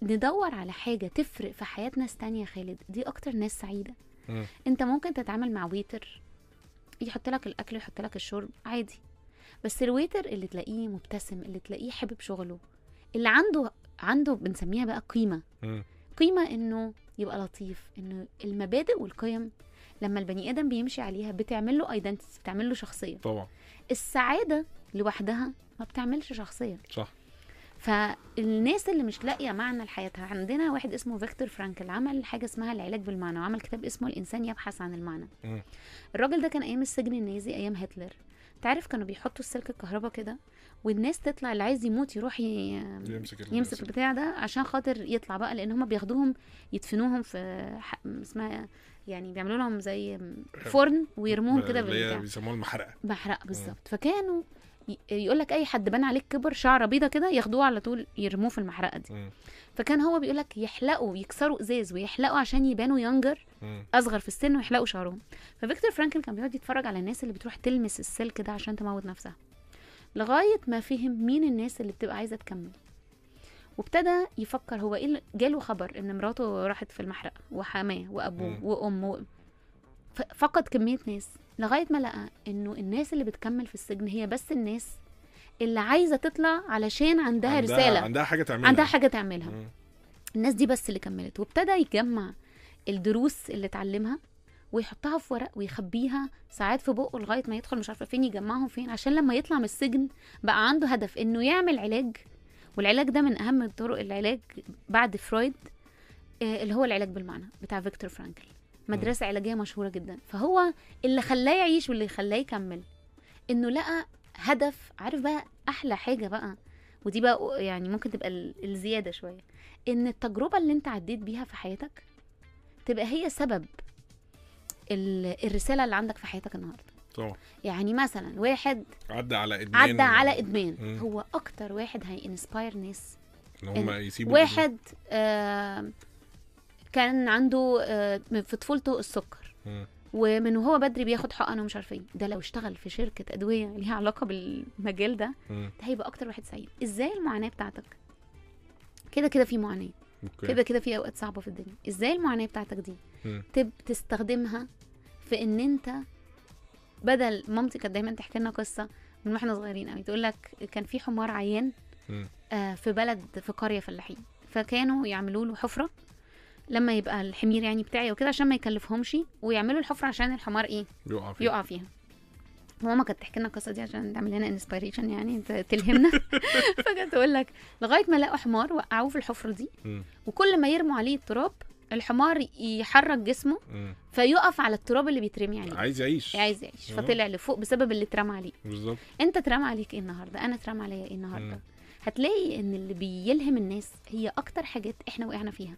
ندور على حاجة تفرق في حياة ناس تانية يا خالد. دي أكتر ناس سعيدة. مم. انت ممكن تتعامل مع ويتر يحط لك الأكل يحط لك الشرب عادي. بس الويتر اللي تلاقيه مبتسم اللي تلاقيه حابب شغله اللي عنده عنده بنسميها بقى قيمة. مم. قيمة إنه يبقى لطيف إنه المبادئ والقيم لما البني آدم بيمشي عليها بتعمل له identity بتعمل له شخصية. طبعا. السعادة لوحدها ما بتعملش شخصية. صح. فالناس اللي مش لاقية معنى لحياتها عندنا واحد اسمه فيكتور فرانكل عمل حاجة اسمها العلاج بالمعنى وعمل كتاب اسمه الإنسان يبحث عن المعنى. الراجل ده كان أيام السجن النازي أيام هتلر. تعرف كانوا بيحطوا السلك الكهرباء كده والناس تطلع اللي عايز يموت يروح ي... يمسك يمسك البتاع ده عشان خاطر يطلع بقى لأن هم بياخدوهم يدفنوهم في ح... اسمها يعني بيعملوا لهم زي فرن ويرموهم كده بالبتاع. بيسموها المحرقة. محرق بالظبط. فكانوا يقول لك أي حد بان عليك كبر شعره بيضة كده ياخدوه على طول يرموه في المحرقة دي. فكان هو بيقول لك يحلقوا يكسروا إزاز ويحلقوا عشان يبانوا يونجر مم. أصغر في السن ويحلقوا شعرهم ففيكتور فرانكل كان بيقعد يتفرج على الناس اللي بتروح تلمس السلك ده عشان تموت نفسها لغاية ما فهم مين الناس اللي بتبقى عايزة تكمل وابتدى يفكر هو إيه اللي- جاله خبر إن مراته راحت في المحرقة وحماة وأبوه. وأمه فقد كمية ناس لغاية ما لقى إنه الناس اللي بتكمل في السجن هي بس الناس اللي عايزة تطلع علشان عندها, عندها رسالة. عندها حاجة تعملها. عندها حاجة تعملها. مم. الناس دي بس اللي كملت. وابتدى يجمع الدروس اللي اتعلمها ويحطها في ورق ويخبيها ساعات في بقه لغاية ما يدخل مش عارفة فين يجمعهم فين عشان لما يطلع من السجن بقى عنده هدف إنه يعمل علاج. والعلاج ده من أهم طرق العلاج بعد فرويد آه، اللي هو العلاج بالمعنى بتاع فيكتور فرانكل. مدرسة علاجية مشهورة جدا. فهو اللي خلاه يعيش واللي خلاه يكمل. إنه لقى هدف عارف بقى أحلى حاجة بقى. ودي بقى يعني ممكن تبقى ال- الزيادة شوية. إن التجربة اللي أنت عديت بيها في حياتك تبقى هي سبب ال- الرسالة اللي عندك في حياتك النهارده. طبعا. يعني مثلا واحد عدى على إدمان. عدى على إدمان. مم. هو أكتر واحد هينسباير ناس. إن هم يسيبوا واحد آه كان عنده آه في طفولته السكر. ومن وهو بدري بياخد حقن ومش عارفة إيه. ده لو اشتغل في شركة أدوية ليها علاقة بالمجال ده. ده هيبقى أكتر واحد سعيد. إزاي المعاناة بتاعتك؟ كده كده في معاناة. كده كده في أوقات صعبة في الدنيا. إزاي المعاناة بتاعتك دي. تب تستخدمها في إن أنت بدل مامتي كانت دايما تحكي لنا قصة من وإحنا صغيرين قوي تقول لك كان في حمار عيان. آه، في بلد في قرية فلاحين. فكانوا يعملوا له حفرة لما يبقى الحمير يعني بتاعي وكده عشان ما يكلفهمش ويعملوا الحفرة عشان الحمار إيه؟ يقع فيه يقع فيها. ماما كانت تحكي لنا القصة دي عشان تعمل لنا انسبيريشن يعني تلهمنا. <laughs> <laughs> فكانت تقول لك لغاية ما لقوا حمار وقعوه في الحفرة دي. وكل ما يرموا عليه التراب الحمار يحرك جسمه مم. فيقف على التراب اللي بيترمي عليه. عايز يعيش. عايز يعيش. فطلع لفوق بسبب اللي اترمى عليه. بالظبط. أنت اترمى عليك إيه النهارده؟ أنا اترمى عليا إيه النهارده؟ مم. هتلاقي إن اللي بيلهم الناس هي أكتر حاجات إحنا وقعنا فيها.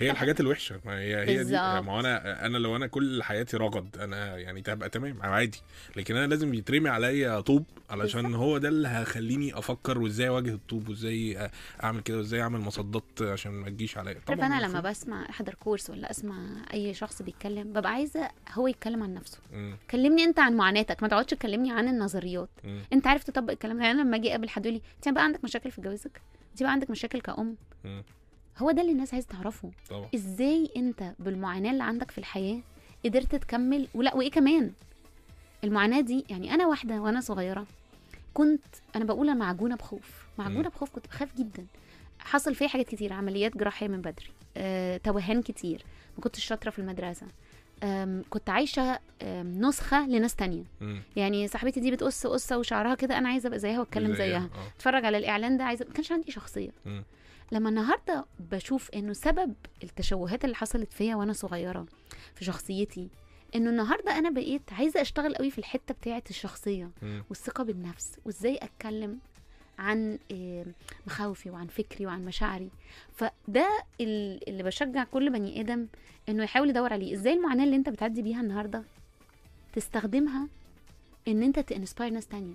هي الحاجات الوحشة. ما هي هي دي. ما أنا أنا لو أنا كل حياتي رغد أنا يعني تبقى تمام عادي. لكن أنا لازم يترمي عليا طوب علشان هو ده اللي هيخليني أفكر وإزاي أواجه الطوب وإزاي أعمل كده وإزاي أعمل مصدات عشان ما تجيش عليا. عارف أنا لما المفروض- بسمع أحضر كورس ولا أسمع أي شخص بيتكلم ببقى عايزة هو يتكلم عن نفسه. مم. كلمني أنت عن معاناتك ما تقعدش تكلمني عن النظريات. مم. أنت عارف تطبق الكلام ده؟ يعني أنا لما أجي أقابل حد يقول لي أنت بقى عندك مشاكل في جوازك؟ أنت بقى عندك مشاكل كأم؟ مم. هو ده اللي الناس عايزة تعرفه. طبعا. إزاي أنت بالمعاناة اللي عندك في الحياة قدرت تكمل؟ ولا وإيه كمان؟ المعاناة دي يعني أنا واحدة وأنا صغيرة كنت أنا بقول أنا معجونة بخوف. معجونة. بخوف كنت بخاف جدا. حصل فيا حاجات كتير عمليات جراحية من بدري أه، توهان كتير ما كنتش شاطرة في المدرسة. أم، كنت عايشة أم، نسخة لناس تانية. مم. يعني صاحبتي دي بتقص قصة وشعرها كده أنا عايزة أبقى زيها وأتكلم زيها، آه. أتفرج على الإعلان ده عايزة ما كانش عندي شخصية. مم. لما النهارده بشوف إنه سبب التشوهات اللي حصلت فيا وأنا صغيرة في شخصيتي إنه النهارده أنا بقيت عايزة أشتغل قوي في الحتة بتاعه الشخصية مم. والثقة بالنفس وإزاي أتكلم عن آه، مخاوفي وعن فكري وعن مشاعري. فده ال- اللي بشجع كل بني آدم إنه يحاول يدور عليه. إزاي المعاناة اللي أنت بتعدي بيها النهارده تستخدمها إن أنت تنسباير ناس تانية؟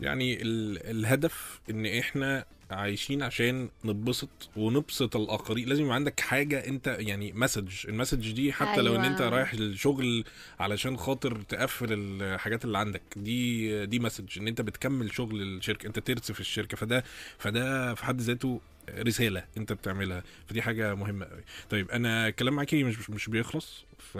يعني ال... الهدف إن إحنا عايشين عشان نتبسط ونبسط الآخرين. لازم يبقى عندك حاجة أنت يعني message ال message دي حتى لو إن أيوة. انت رايح الشغل علشان خاطر تقفل الحاجات اللي عندك. دي دي message إن أنت بتكمل شغل الشركة أنت ترسف الشركة. فده فده في حد ذاته رسالة أنت بتعملها. فدي حاجة مهمة قوي طيب أنا الكلام معاكي مش مش بيخلص؟ ف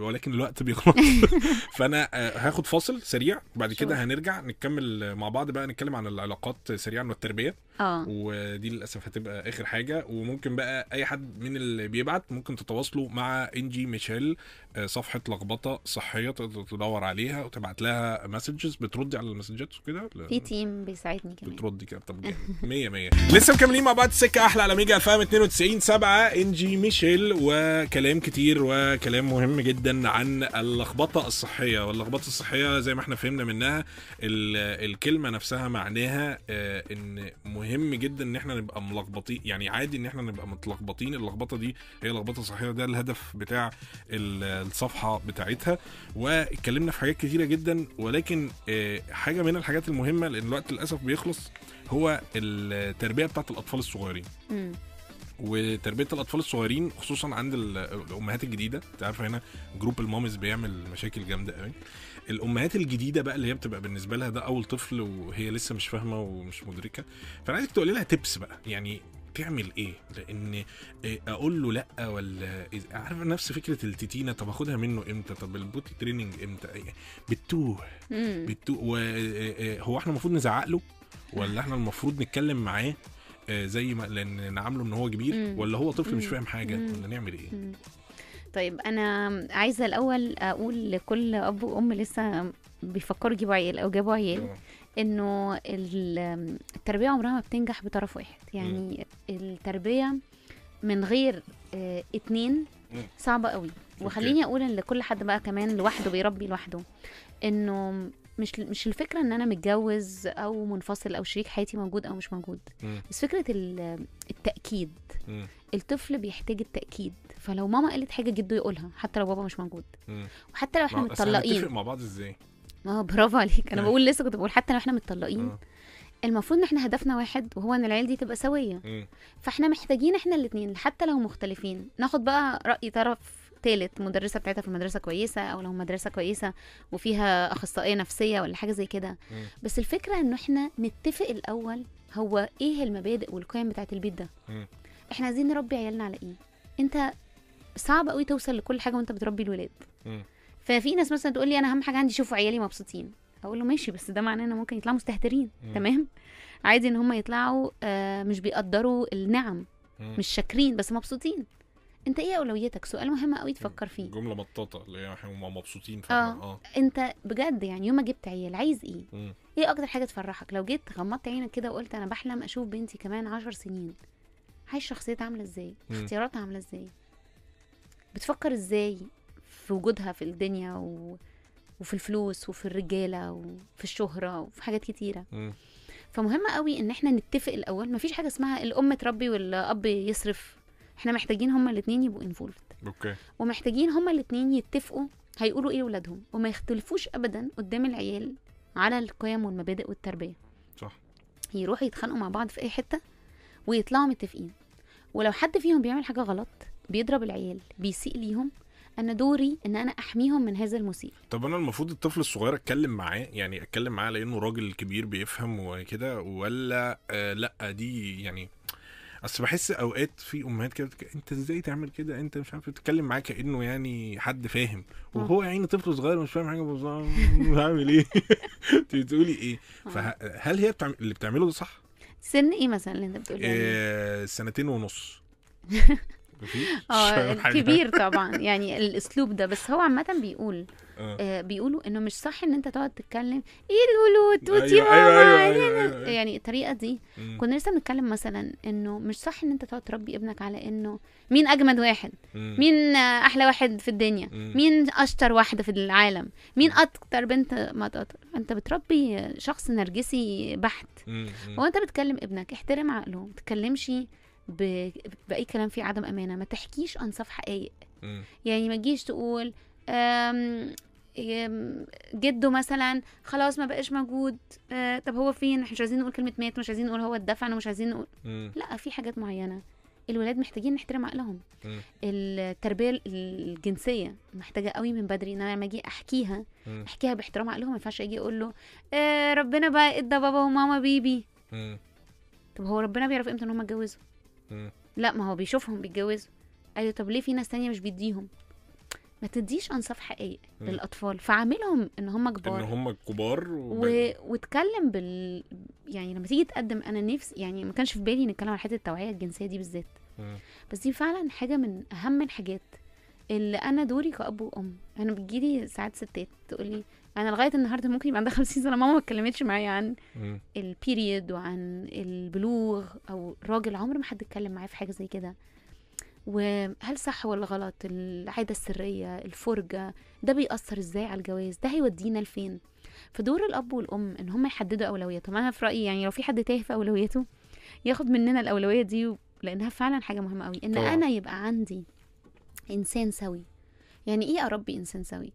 ولكن الوقت بيخلص <laughs> <laughs> فأنا آه، هاخد فاصل سريع بعد كده. هنرجع نكمل مع بعض بقى نتكلم عن العلاقات سريعا والتربية. آه. ودي للأسف هتبقى آخر حاجة. وممكن بقى أي حد من اللي بيبعت ممكن تتواصلوا مع إنجي ميشيل آه، صفحة لخبطة صحية تقدر تدور عليها وتبعت لها messages بتردي على ال messageات وكده؟ في team بيساعدني كمان. بتردي كده؟ طب جامد. <laughs> 100 100 لسه مكملين مع بعض. السكه أحلى على ميجا FM 92 7 إنجي ميشيل وكلام كتير وكلام مهم جدا عن اللخبطة الصحية واللخبطة الصحية زي ما إحنا فهمنا منها ال- الكلمة نفسها معناها آه، إن مهم جدا إن إحنا نبقى ملخبطين يعني عادي إن إحنا نبقى متلخبطين اللخبطة دي هي لخبطه صحيه ده الهدف بتاع ال- الصفحة بتاعتها واتكلمنا في حاجات كتيرة جدا ولكن آه، حاجة من الحاجات المهمة لأن الوقت للأسف بيخلص هو التربية بتاعت الأطفال الصغيرين. وتربية الأطفال الصغيرين خصوصا عند ال- الأمهات الجديدة. أنت عارفة هنا group ال moms بيعمل مشاكل جامدة قوي الأمهات الجديدة بقى اللي هي بتبقى بالنسبة لها ده أول طفل وهي لسه مش فاهمة ومش مدركة. فأنا عايزك تقولي لها tips بقى. يعني تعمل إيه؟ لأن إيه أقول له لأ ولا عارفة نفس فكرة التتينة. طب اخدها منه إمتى؟ طب ال potty training إمتى؟ بتوه مم. بتو... و... آه، آه، هو إحنا المفروض نزعق له ولا إحنا المفروض نتكلم معاه؟ آه، زي ما لأن نعامله إن هو كبير مم. ولا هو طفل مش مم. فاهم حاجة مم. ولا نعمل إيه مم. طيب أنا عايزة الأول أقول لكل أب وأم لسه بيفكروا يجيبوا عيال أو جابوا عيال آه. إنه ال- التربية عمرها ما بتنجح بطرف واحد يعني التربية من غير آه، اتنين مم. صعبة قوي وخليني أقول ان لكل حد بقى كمان لوحده بيربي لوحده إنه مش مش الفكرة إن أنا متجوز أو منفصل أو شريك حياتي موجود أو مش موجود مم. بس فكرة ال- التأكيد مم. الطفل بيحتاج التأكيد فلو ماما قالت حاجة جده يقولها حتى لو بابا مش موجود مم. وحتى لو إحنا متطلقين مع بعض إزاي آه برافو عليك أنا. بقول لسه كنت بقول حتى لو إحنا متطلقين آه. المفروض إن إحنا هدفنا واحد وهو إن العيال دي تبقى سوية مم. فإحنا محتاجين إحنا الاثنين حتى لو مختلفين ناخد بقى رأي طرف تالت مدرسة بتاعتها في المدرسة كويسة أو لو مدرسة كويسة وفيها أخصائية نفسية ولا حاجة زي كده. بس الفكرة إنه إحنا نتفق الأول هو إيه المبادئ والقيم بتاعت البيت ده مم. إحنا عايزين نربي عيالنا على إيه أنت صعب قوي توصل لكل حاجة وأنت بتربي الولاد. ففي ناس مثلا تقول لي أنا أهم حاجة عندي يشوفوا عيالي مبسوطين أقول له ماشي بس ده معناه إن ممكن يطلعوا مستهترين مم. تمام عادي إن هم يطلعوا آه مش بيقدروا النعم مم. مش شاكرين بس مبسوطين انت إيه اولوياتك؟ سؤال مهم قوي تفكر فيه. جملة مطاطه اللي هي إحنا هم مبسوطين فعلا آه. انت بجد يعني يوم ما جبت عيال عايز إيه؟ مم. إيه أكتر حاجة تفرحك؟ لو جيت غمضت عينك كده وقلت أنا بحلم أشوف بنتي كمان عشر سنين عايش شخصيتها عاملة إزاي. اختياراتها عاملة إزاي؟ بتفكر إزاي في وجودها في الدنيا و... وفي الفلوس وفي الرجالة وفي الشهرة وفي حاجات كتيرة؟ مم. فمهم قوي ان إحنا نتفق الأول. مفيش حاجة اسمها الأم تربي والأب يصرف إحنا محتاجين هما الاثنين يبقوا involved okay. ومحتاجين هما الاثنين يتفقوا هيقولوا إيه لاولادهم وما يختلفوش ابدا قدام العيال على القيم والمبادئ والتربية. صح. يروحوا يتخانقوا مع بعض في أي حتة ويطلعوا متفقين. ولو حد فيهم بيعمل حاجة غلط بيضرب العيال بيسيء ليهم أنا دوري إن أنا أحميهم من هذا المسيء طب أنا المفروض الطفل الصغير أتكلم معاه؟ يعني أتكلم معاه لأنه راجل كبير بيفهم وكده؟ ولا آه لأ دي يعني أصل بحس أوقات في أمهات كده. أنت إزاي تعمل كده؟ أنت مش عارف تتكلم معاه كأنه يعني حد فاهم. وهو يا عيني طفل صغير مش فاهم حاجة بالظبط هعمل إيه؟ <laughs> أنت بتقولي إيه؟ فهل هي بتعمل... اللي بتعمله ده صح؟ سن إيه مثلا اللي أنت بتقولي عليه؟ آه سنتين ونص. <laughs> آه؟ <laughs> كبير طبعا يعني الأسلوب ده بس هو عامة بيقول آه. آه بيقولوا إنه مش صح إن أنت تقعد تتكلم إيه لولو توتي أيوة، أيوة، ماما أيوة، أيوة، أيوة، أيوة. يعني الطريقة دي. كنا لسه بنتكلم مثلا إنه مش صح إن أنت تقعد تربي ابنك على إنه مين أجمد واحد. مين أحلى واحد في الدنيا. مين أشطر واحدة في العالم مين أكتر بنت ما تقطر أنت بتربي شخص نرجسي بحت مم. مم. هو انت بتكلم ابنك احترم عقله ما تتكلمش ب... بأي كلام فيه عدم أمانة. ما تحكيش انصاف حقائق. يعني ما تجيش تقول أم... جده مثلا خلاص ما بقاش موجود. أه طب هو فين؟ إحنا مش عايزين نقول كلمة مات مش عايزين نقول هو اتدفن ومش عايزين نقول. مم. لا في حاجات معينة. الولاد محتاجين نحترم عقلهم. مم. التربية الجنسية محتاجة قوي من بدري. إن أنا لما أجي أحكيها مم. أحكيها باحترام عقلهم. ما ينفعش أجي أقول له آه ربنا بقى إدى بابا وماما بيبي. مم. طب هو ربنا بيعرف إمتى إن هم اتجوزوا؟ لا ما هو بيشوفهم بيتجوزوا. أيوه طب ليه في ناس تانية مش بيديهم؟ ما تديش أنصاف مم. للأطفال. فعاملهم إن هم إن كبار هم كبار. و... واتكلم بال يعني لما تيجي تقدم أنا نفسي يعني ما كانش في بالي نتكلم عن حتة التوعية الجنسية دي بالذات. بس دي فعلا حاجة من أهم الحاجات. اللي أنا دوري كأب وأم. أنا بتجيلي ساعات ستات تقولي أنا لغاية النهارده ممكن يبقى عندها 50 سنه ماما ما اتكلمتش معايا عن. البيريد وعن البلوغ أو الراجل عمر ما حد اتكلم معاه في حاجة زي كده. وهل صح ولا غلط؟ العادة السرية الفرجة ده بيأثر إزاي على الجواز؟ ده هيودينا لفين؟ فدور الأب والأم إن هم يحددوا أولوياتهم. أنا في رأيي يعني لو في حد تايه في أولوياته ياخد مننا الأولوية دي لأنها فعلا حاجة مهمة قوي إن طبعاً. أنا يبقى عندي إنسان سوي يعني إيه اربي إنسان سوي.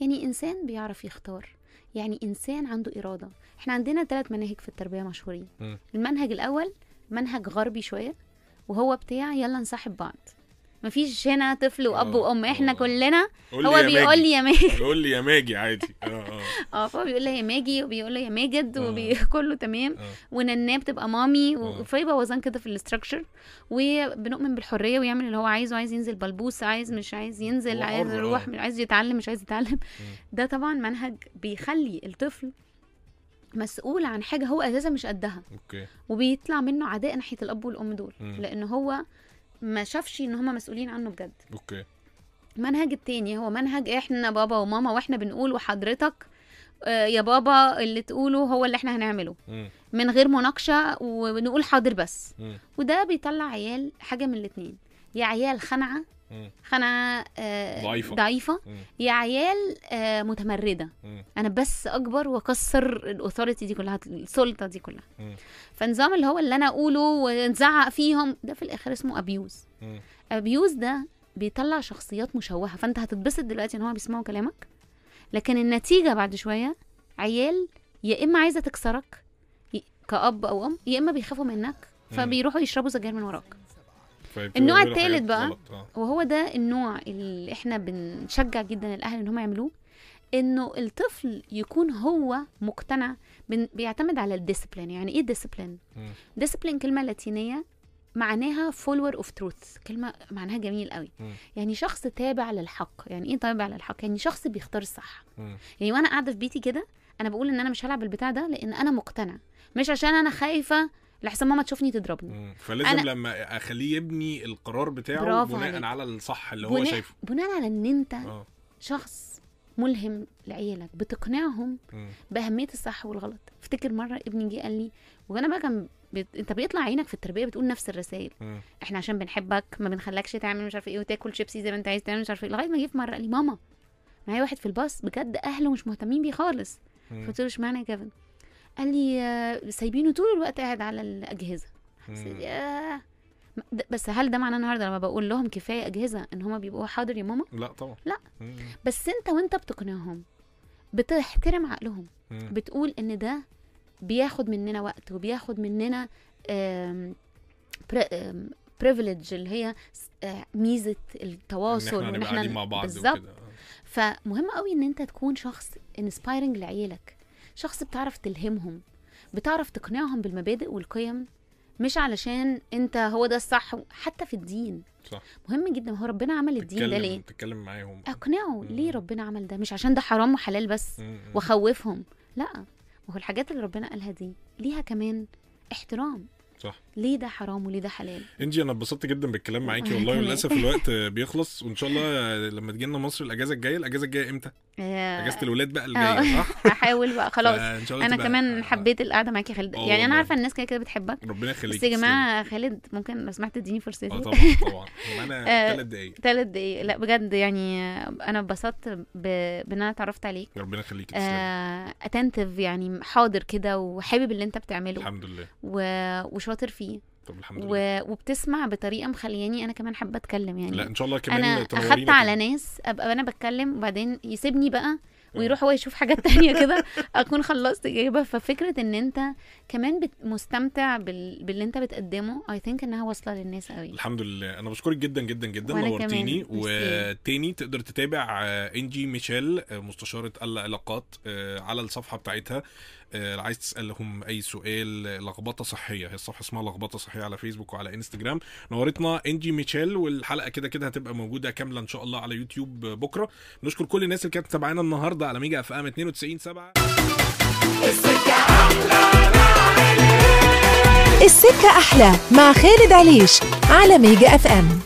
يعني إنسان بيعرف يختار. يعني إنسان عنده إرادة. إحنا عندنا ثلاث مناهج في التربية مشهورين. المنهج الأول منهج غربي شوية وهو بتاع يلا نصاحب بعض. مفيش هنا طفل وأب آه، وأم إحنا آه. كلنا هو بيقول. لي يا ماجي يقول لي يا ماجي عادي آه آه <laughs> آه فهو بيقول لي يا ماجي وبيقول لي يا ماجد آه. وكله <laughs> تمام آه ونناه بتبقى مامي آه. وفي بوظان كده في ال structure وبنؤمن بالحرية ويعمل اللي هو عايزه عايز ينزل بلبوس عايز مش عايز ينزل عايز يروح آه. مش عايز يتعلم مش عايز يتعلم ده طبعا منهج بيخلي الطفل مسؤول عن حاجة هو أساسا مش قدها okay وبيطلع منه عداء ناحية الأب والأم دول. لأن هو ما شافش ان هم مسؤولين عنه بجد okay المنهج التاني هو منهج إحنا بابا وماما وإحنا بنقول وحضرتك آه، يا بابا اللي تقوله هو اللي إحنا هنعمله مم. من غير مناقشة ونقول حاضر بس مم. وده بيطلع عيال حاجة من الاتنين يا عيال خنعة. خنعه آه، ضعيفة. ضعيفة مم. يا عيال آه، متمردة. أنا بس أكبر وأكسر ال authority دي كلها السلطة دي كلها. فنظام اللي هو اللي أنا أقوله ونزعق فيهم ده في الآخر اسمه abuse. abuse ده بيطلع شخصيات مشوهة فأنت هتتبسط دلوقتي إن هو بيسمعوا كلامك لكن النتيجة بعد شوية عيال يا إما عايزة تكسرك كأب أو أم يا إما بيخافوا منك فبيروحوا يشربوا سجاير من وراك النوع يعملوا التالت حاجات بقى. آه وهو ده النوع اللي إحنا بنشجع جدا الأهل إن هم يعملوه إنه الطفل يكون هو مقتنع بيعتمد على ال discipline يعني إيه discipline مم. discipline كلمة لاتينية معناها follower of truth كلمة معناها جميل قوي مم. يعني شخص تابع للحق يعني إيه تابع للحق يعني شخص بيختار الصح مم. يعني وأنا قاعدة في بيتي كده أنا بقول إن أنا مش هلعب البتاع ده لأن أنا مقتنع مش عشان أنا خايفة لحسن ماما تشوفني تضربني مم. فلازم أنا- لما أخليه يبني القرار بتاعه بناء عليك. على الصح اللي هو بناء, شايفه بناء على إن أنت آه شخص ملهم لعيالك بتقنعهم مم. بأهمية الصح والغلط افتكر مرة ابني جه قال لي وأنا بقى كان بت... أنت بيطلع عينك في التربية بتقول نفس الرسائل مم. إحنا عشان بنحبك ما بنخلكش تعمل مش عارفة إيه وتاكل شيبسي زي ما أنت عايز تعمل مش عارفة إيه لغاية ما جه في مرة قال لي ماما معايا واحد في الباص بجد أهله مش مهتمين بيه خالص مم. قلت له إشمعنى يا كيفن قال لي آه، سايبينه طول الوقت قاعد على الأجهزة حسيت. ياه بس هل ده معناه النهارده لما بقول لهم كفاية أجهزة إن هما بيبقوا حاضر يا ماما لا طبعا لا. مم. بس أنت وأنت بتقنعهم بتحترم عقلهم مم. بتقول إن ده بياخد مننا وقت وبياخد مننا بريفليج اللي هي آه، ميزة إن التواصل إحنا هنبقى قاعدين مع بعض بالظبط آه. فمهم قوي إن أنت تكون شخص انسبايرنج لعيالك شخص بتعرف تلهمهم بتعرف تقنعهم بالمبادئ والقيم مش علشان انت هو ده الصح حتى في الدين. صح. مهم جدا هو ربنا عمل الدين ده ليه؟ تتكلم معاهم. أقنعه. ليه ربنا عمل ده مش عشان ده حرام وحلال بس مم. واخوفهم لا ما هو الحاجات اللي ربنا قالها دي ليها كمان احترام. صح. ليه ده حرام وليه ده حلال؟ إنجي أنا اتبسطت جدا بالكلام معاكي والله <laughs> كمان. وللأسف الوقت بيخلص وإن شاء الله لما تجي لنا مصر الأجازة الجاية الأجازة الجاية إمتى؟ أجازة الولاد بقى آه. الجايه صح؟ <laughs> هحاول بقى خلاص. أنا كمان حبيت القعدة معاكي يا خالد. آه يعني أنا. عارفة الناس كده كده بتحبك. ربنا يخليك بس يا جماعة خالد ممكن لو سمحت تديني فرصتي آه طبعا طبعا. <laughs> آه، ثلاث دقايق. ثلاث دقايق. لا بجد يعني أنا اتبسطت بإن أنا اتعرفت عليك. ربنا يخليك اتنتف يعني حاضر كده وحابب اللي أنت بتعمله. الحمد لله. وشاطر فيه. طب الحمد لله. و... وبتسمع بطريقة مخلياني أنا كمان حابة أتكلم يعني. لا إن شاء الله كمان أنا أخدت على. ناس أبقى أنا بتكلم وبعدين يسيبني بقى ويروح هو يشوف حاجات تانية كده أكون خلصت إجابة. ففكرة إن أنت كمان بت... مستمتع بال... باللي أنت بتقدمه اي ثينك إنها واصلة للناس قوي. الحمد لله. أنا بشكرك جدا جدا جدا. نورتيني. وتاني تقدر تتابع آه، إنجي ميشيل آه، مستشارة العلاقات آه، على الصفحة بتاعتها. آه، عايز تسألهم أي سؤال آه، لخبطة صحية. هي الصفحة اسمها لخبطة صحية على فيسبوك وعلى إنستجرام. نورتنا إنجي ميشيل والحلقة كده كده هتبقى موجودة كاملة إن شاء الله على يوتيوب آه، بكرة. نشكر كل الناس اللي كانت متابعانا النهارده على ميجا FM 92 7 السكة أحلى مع خالد عليش على ميجا FM.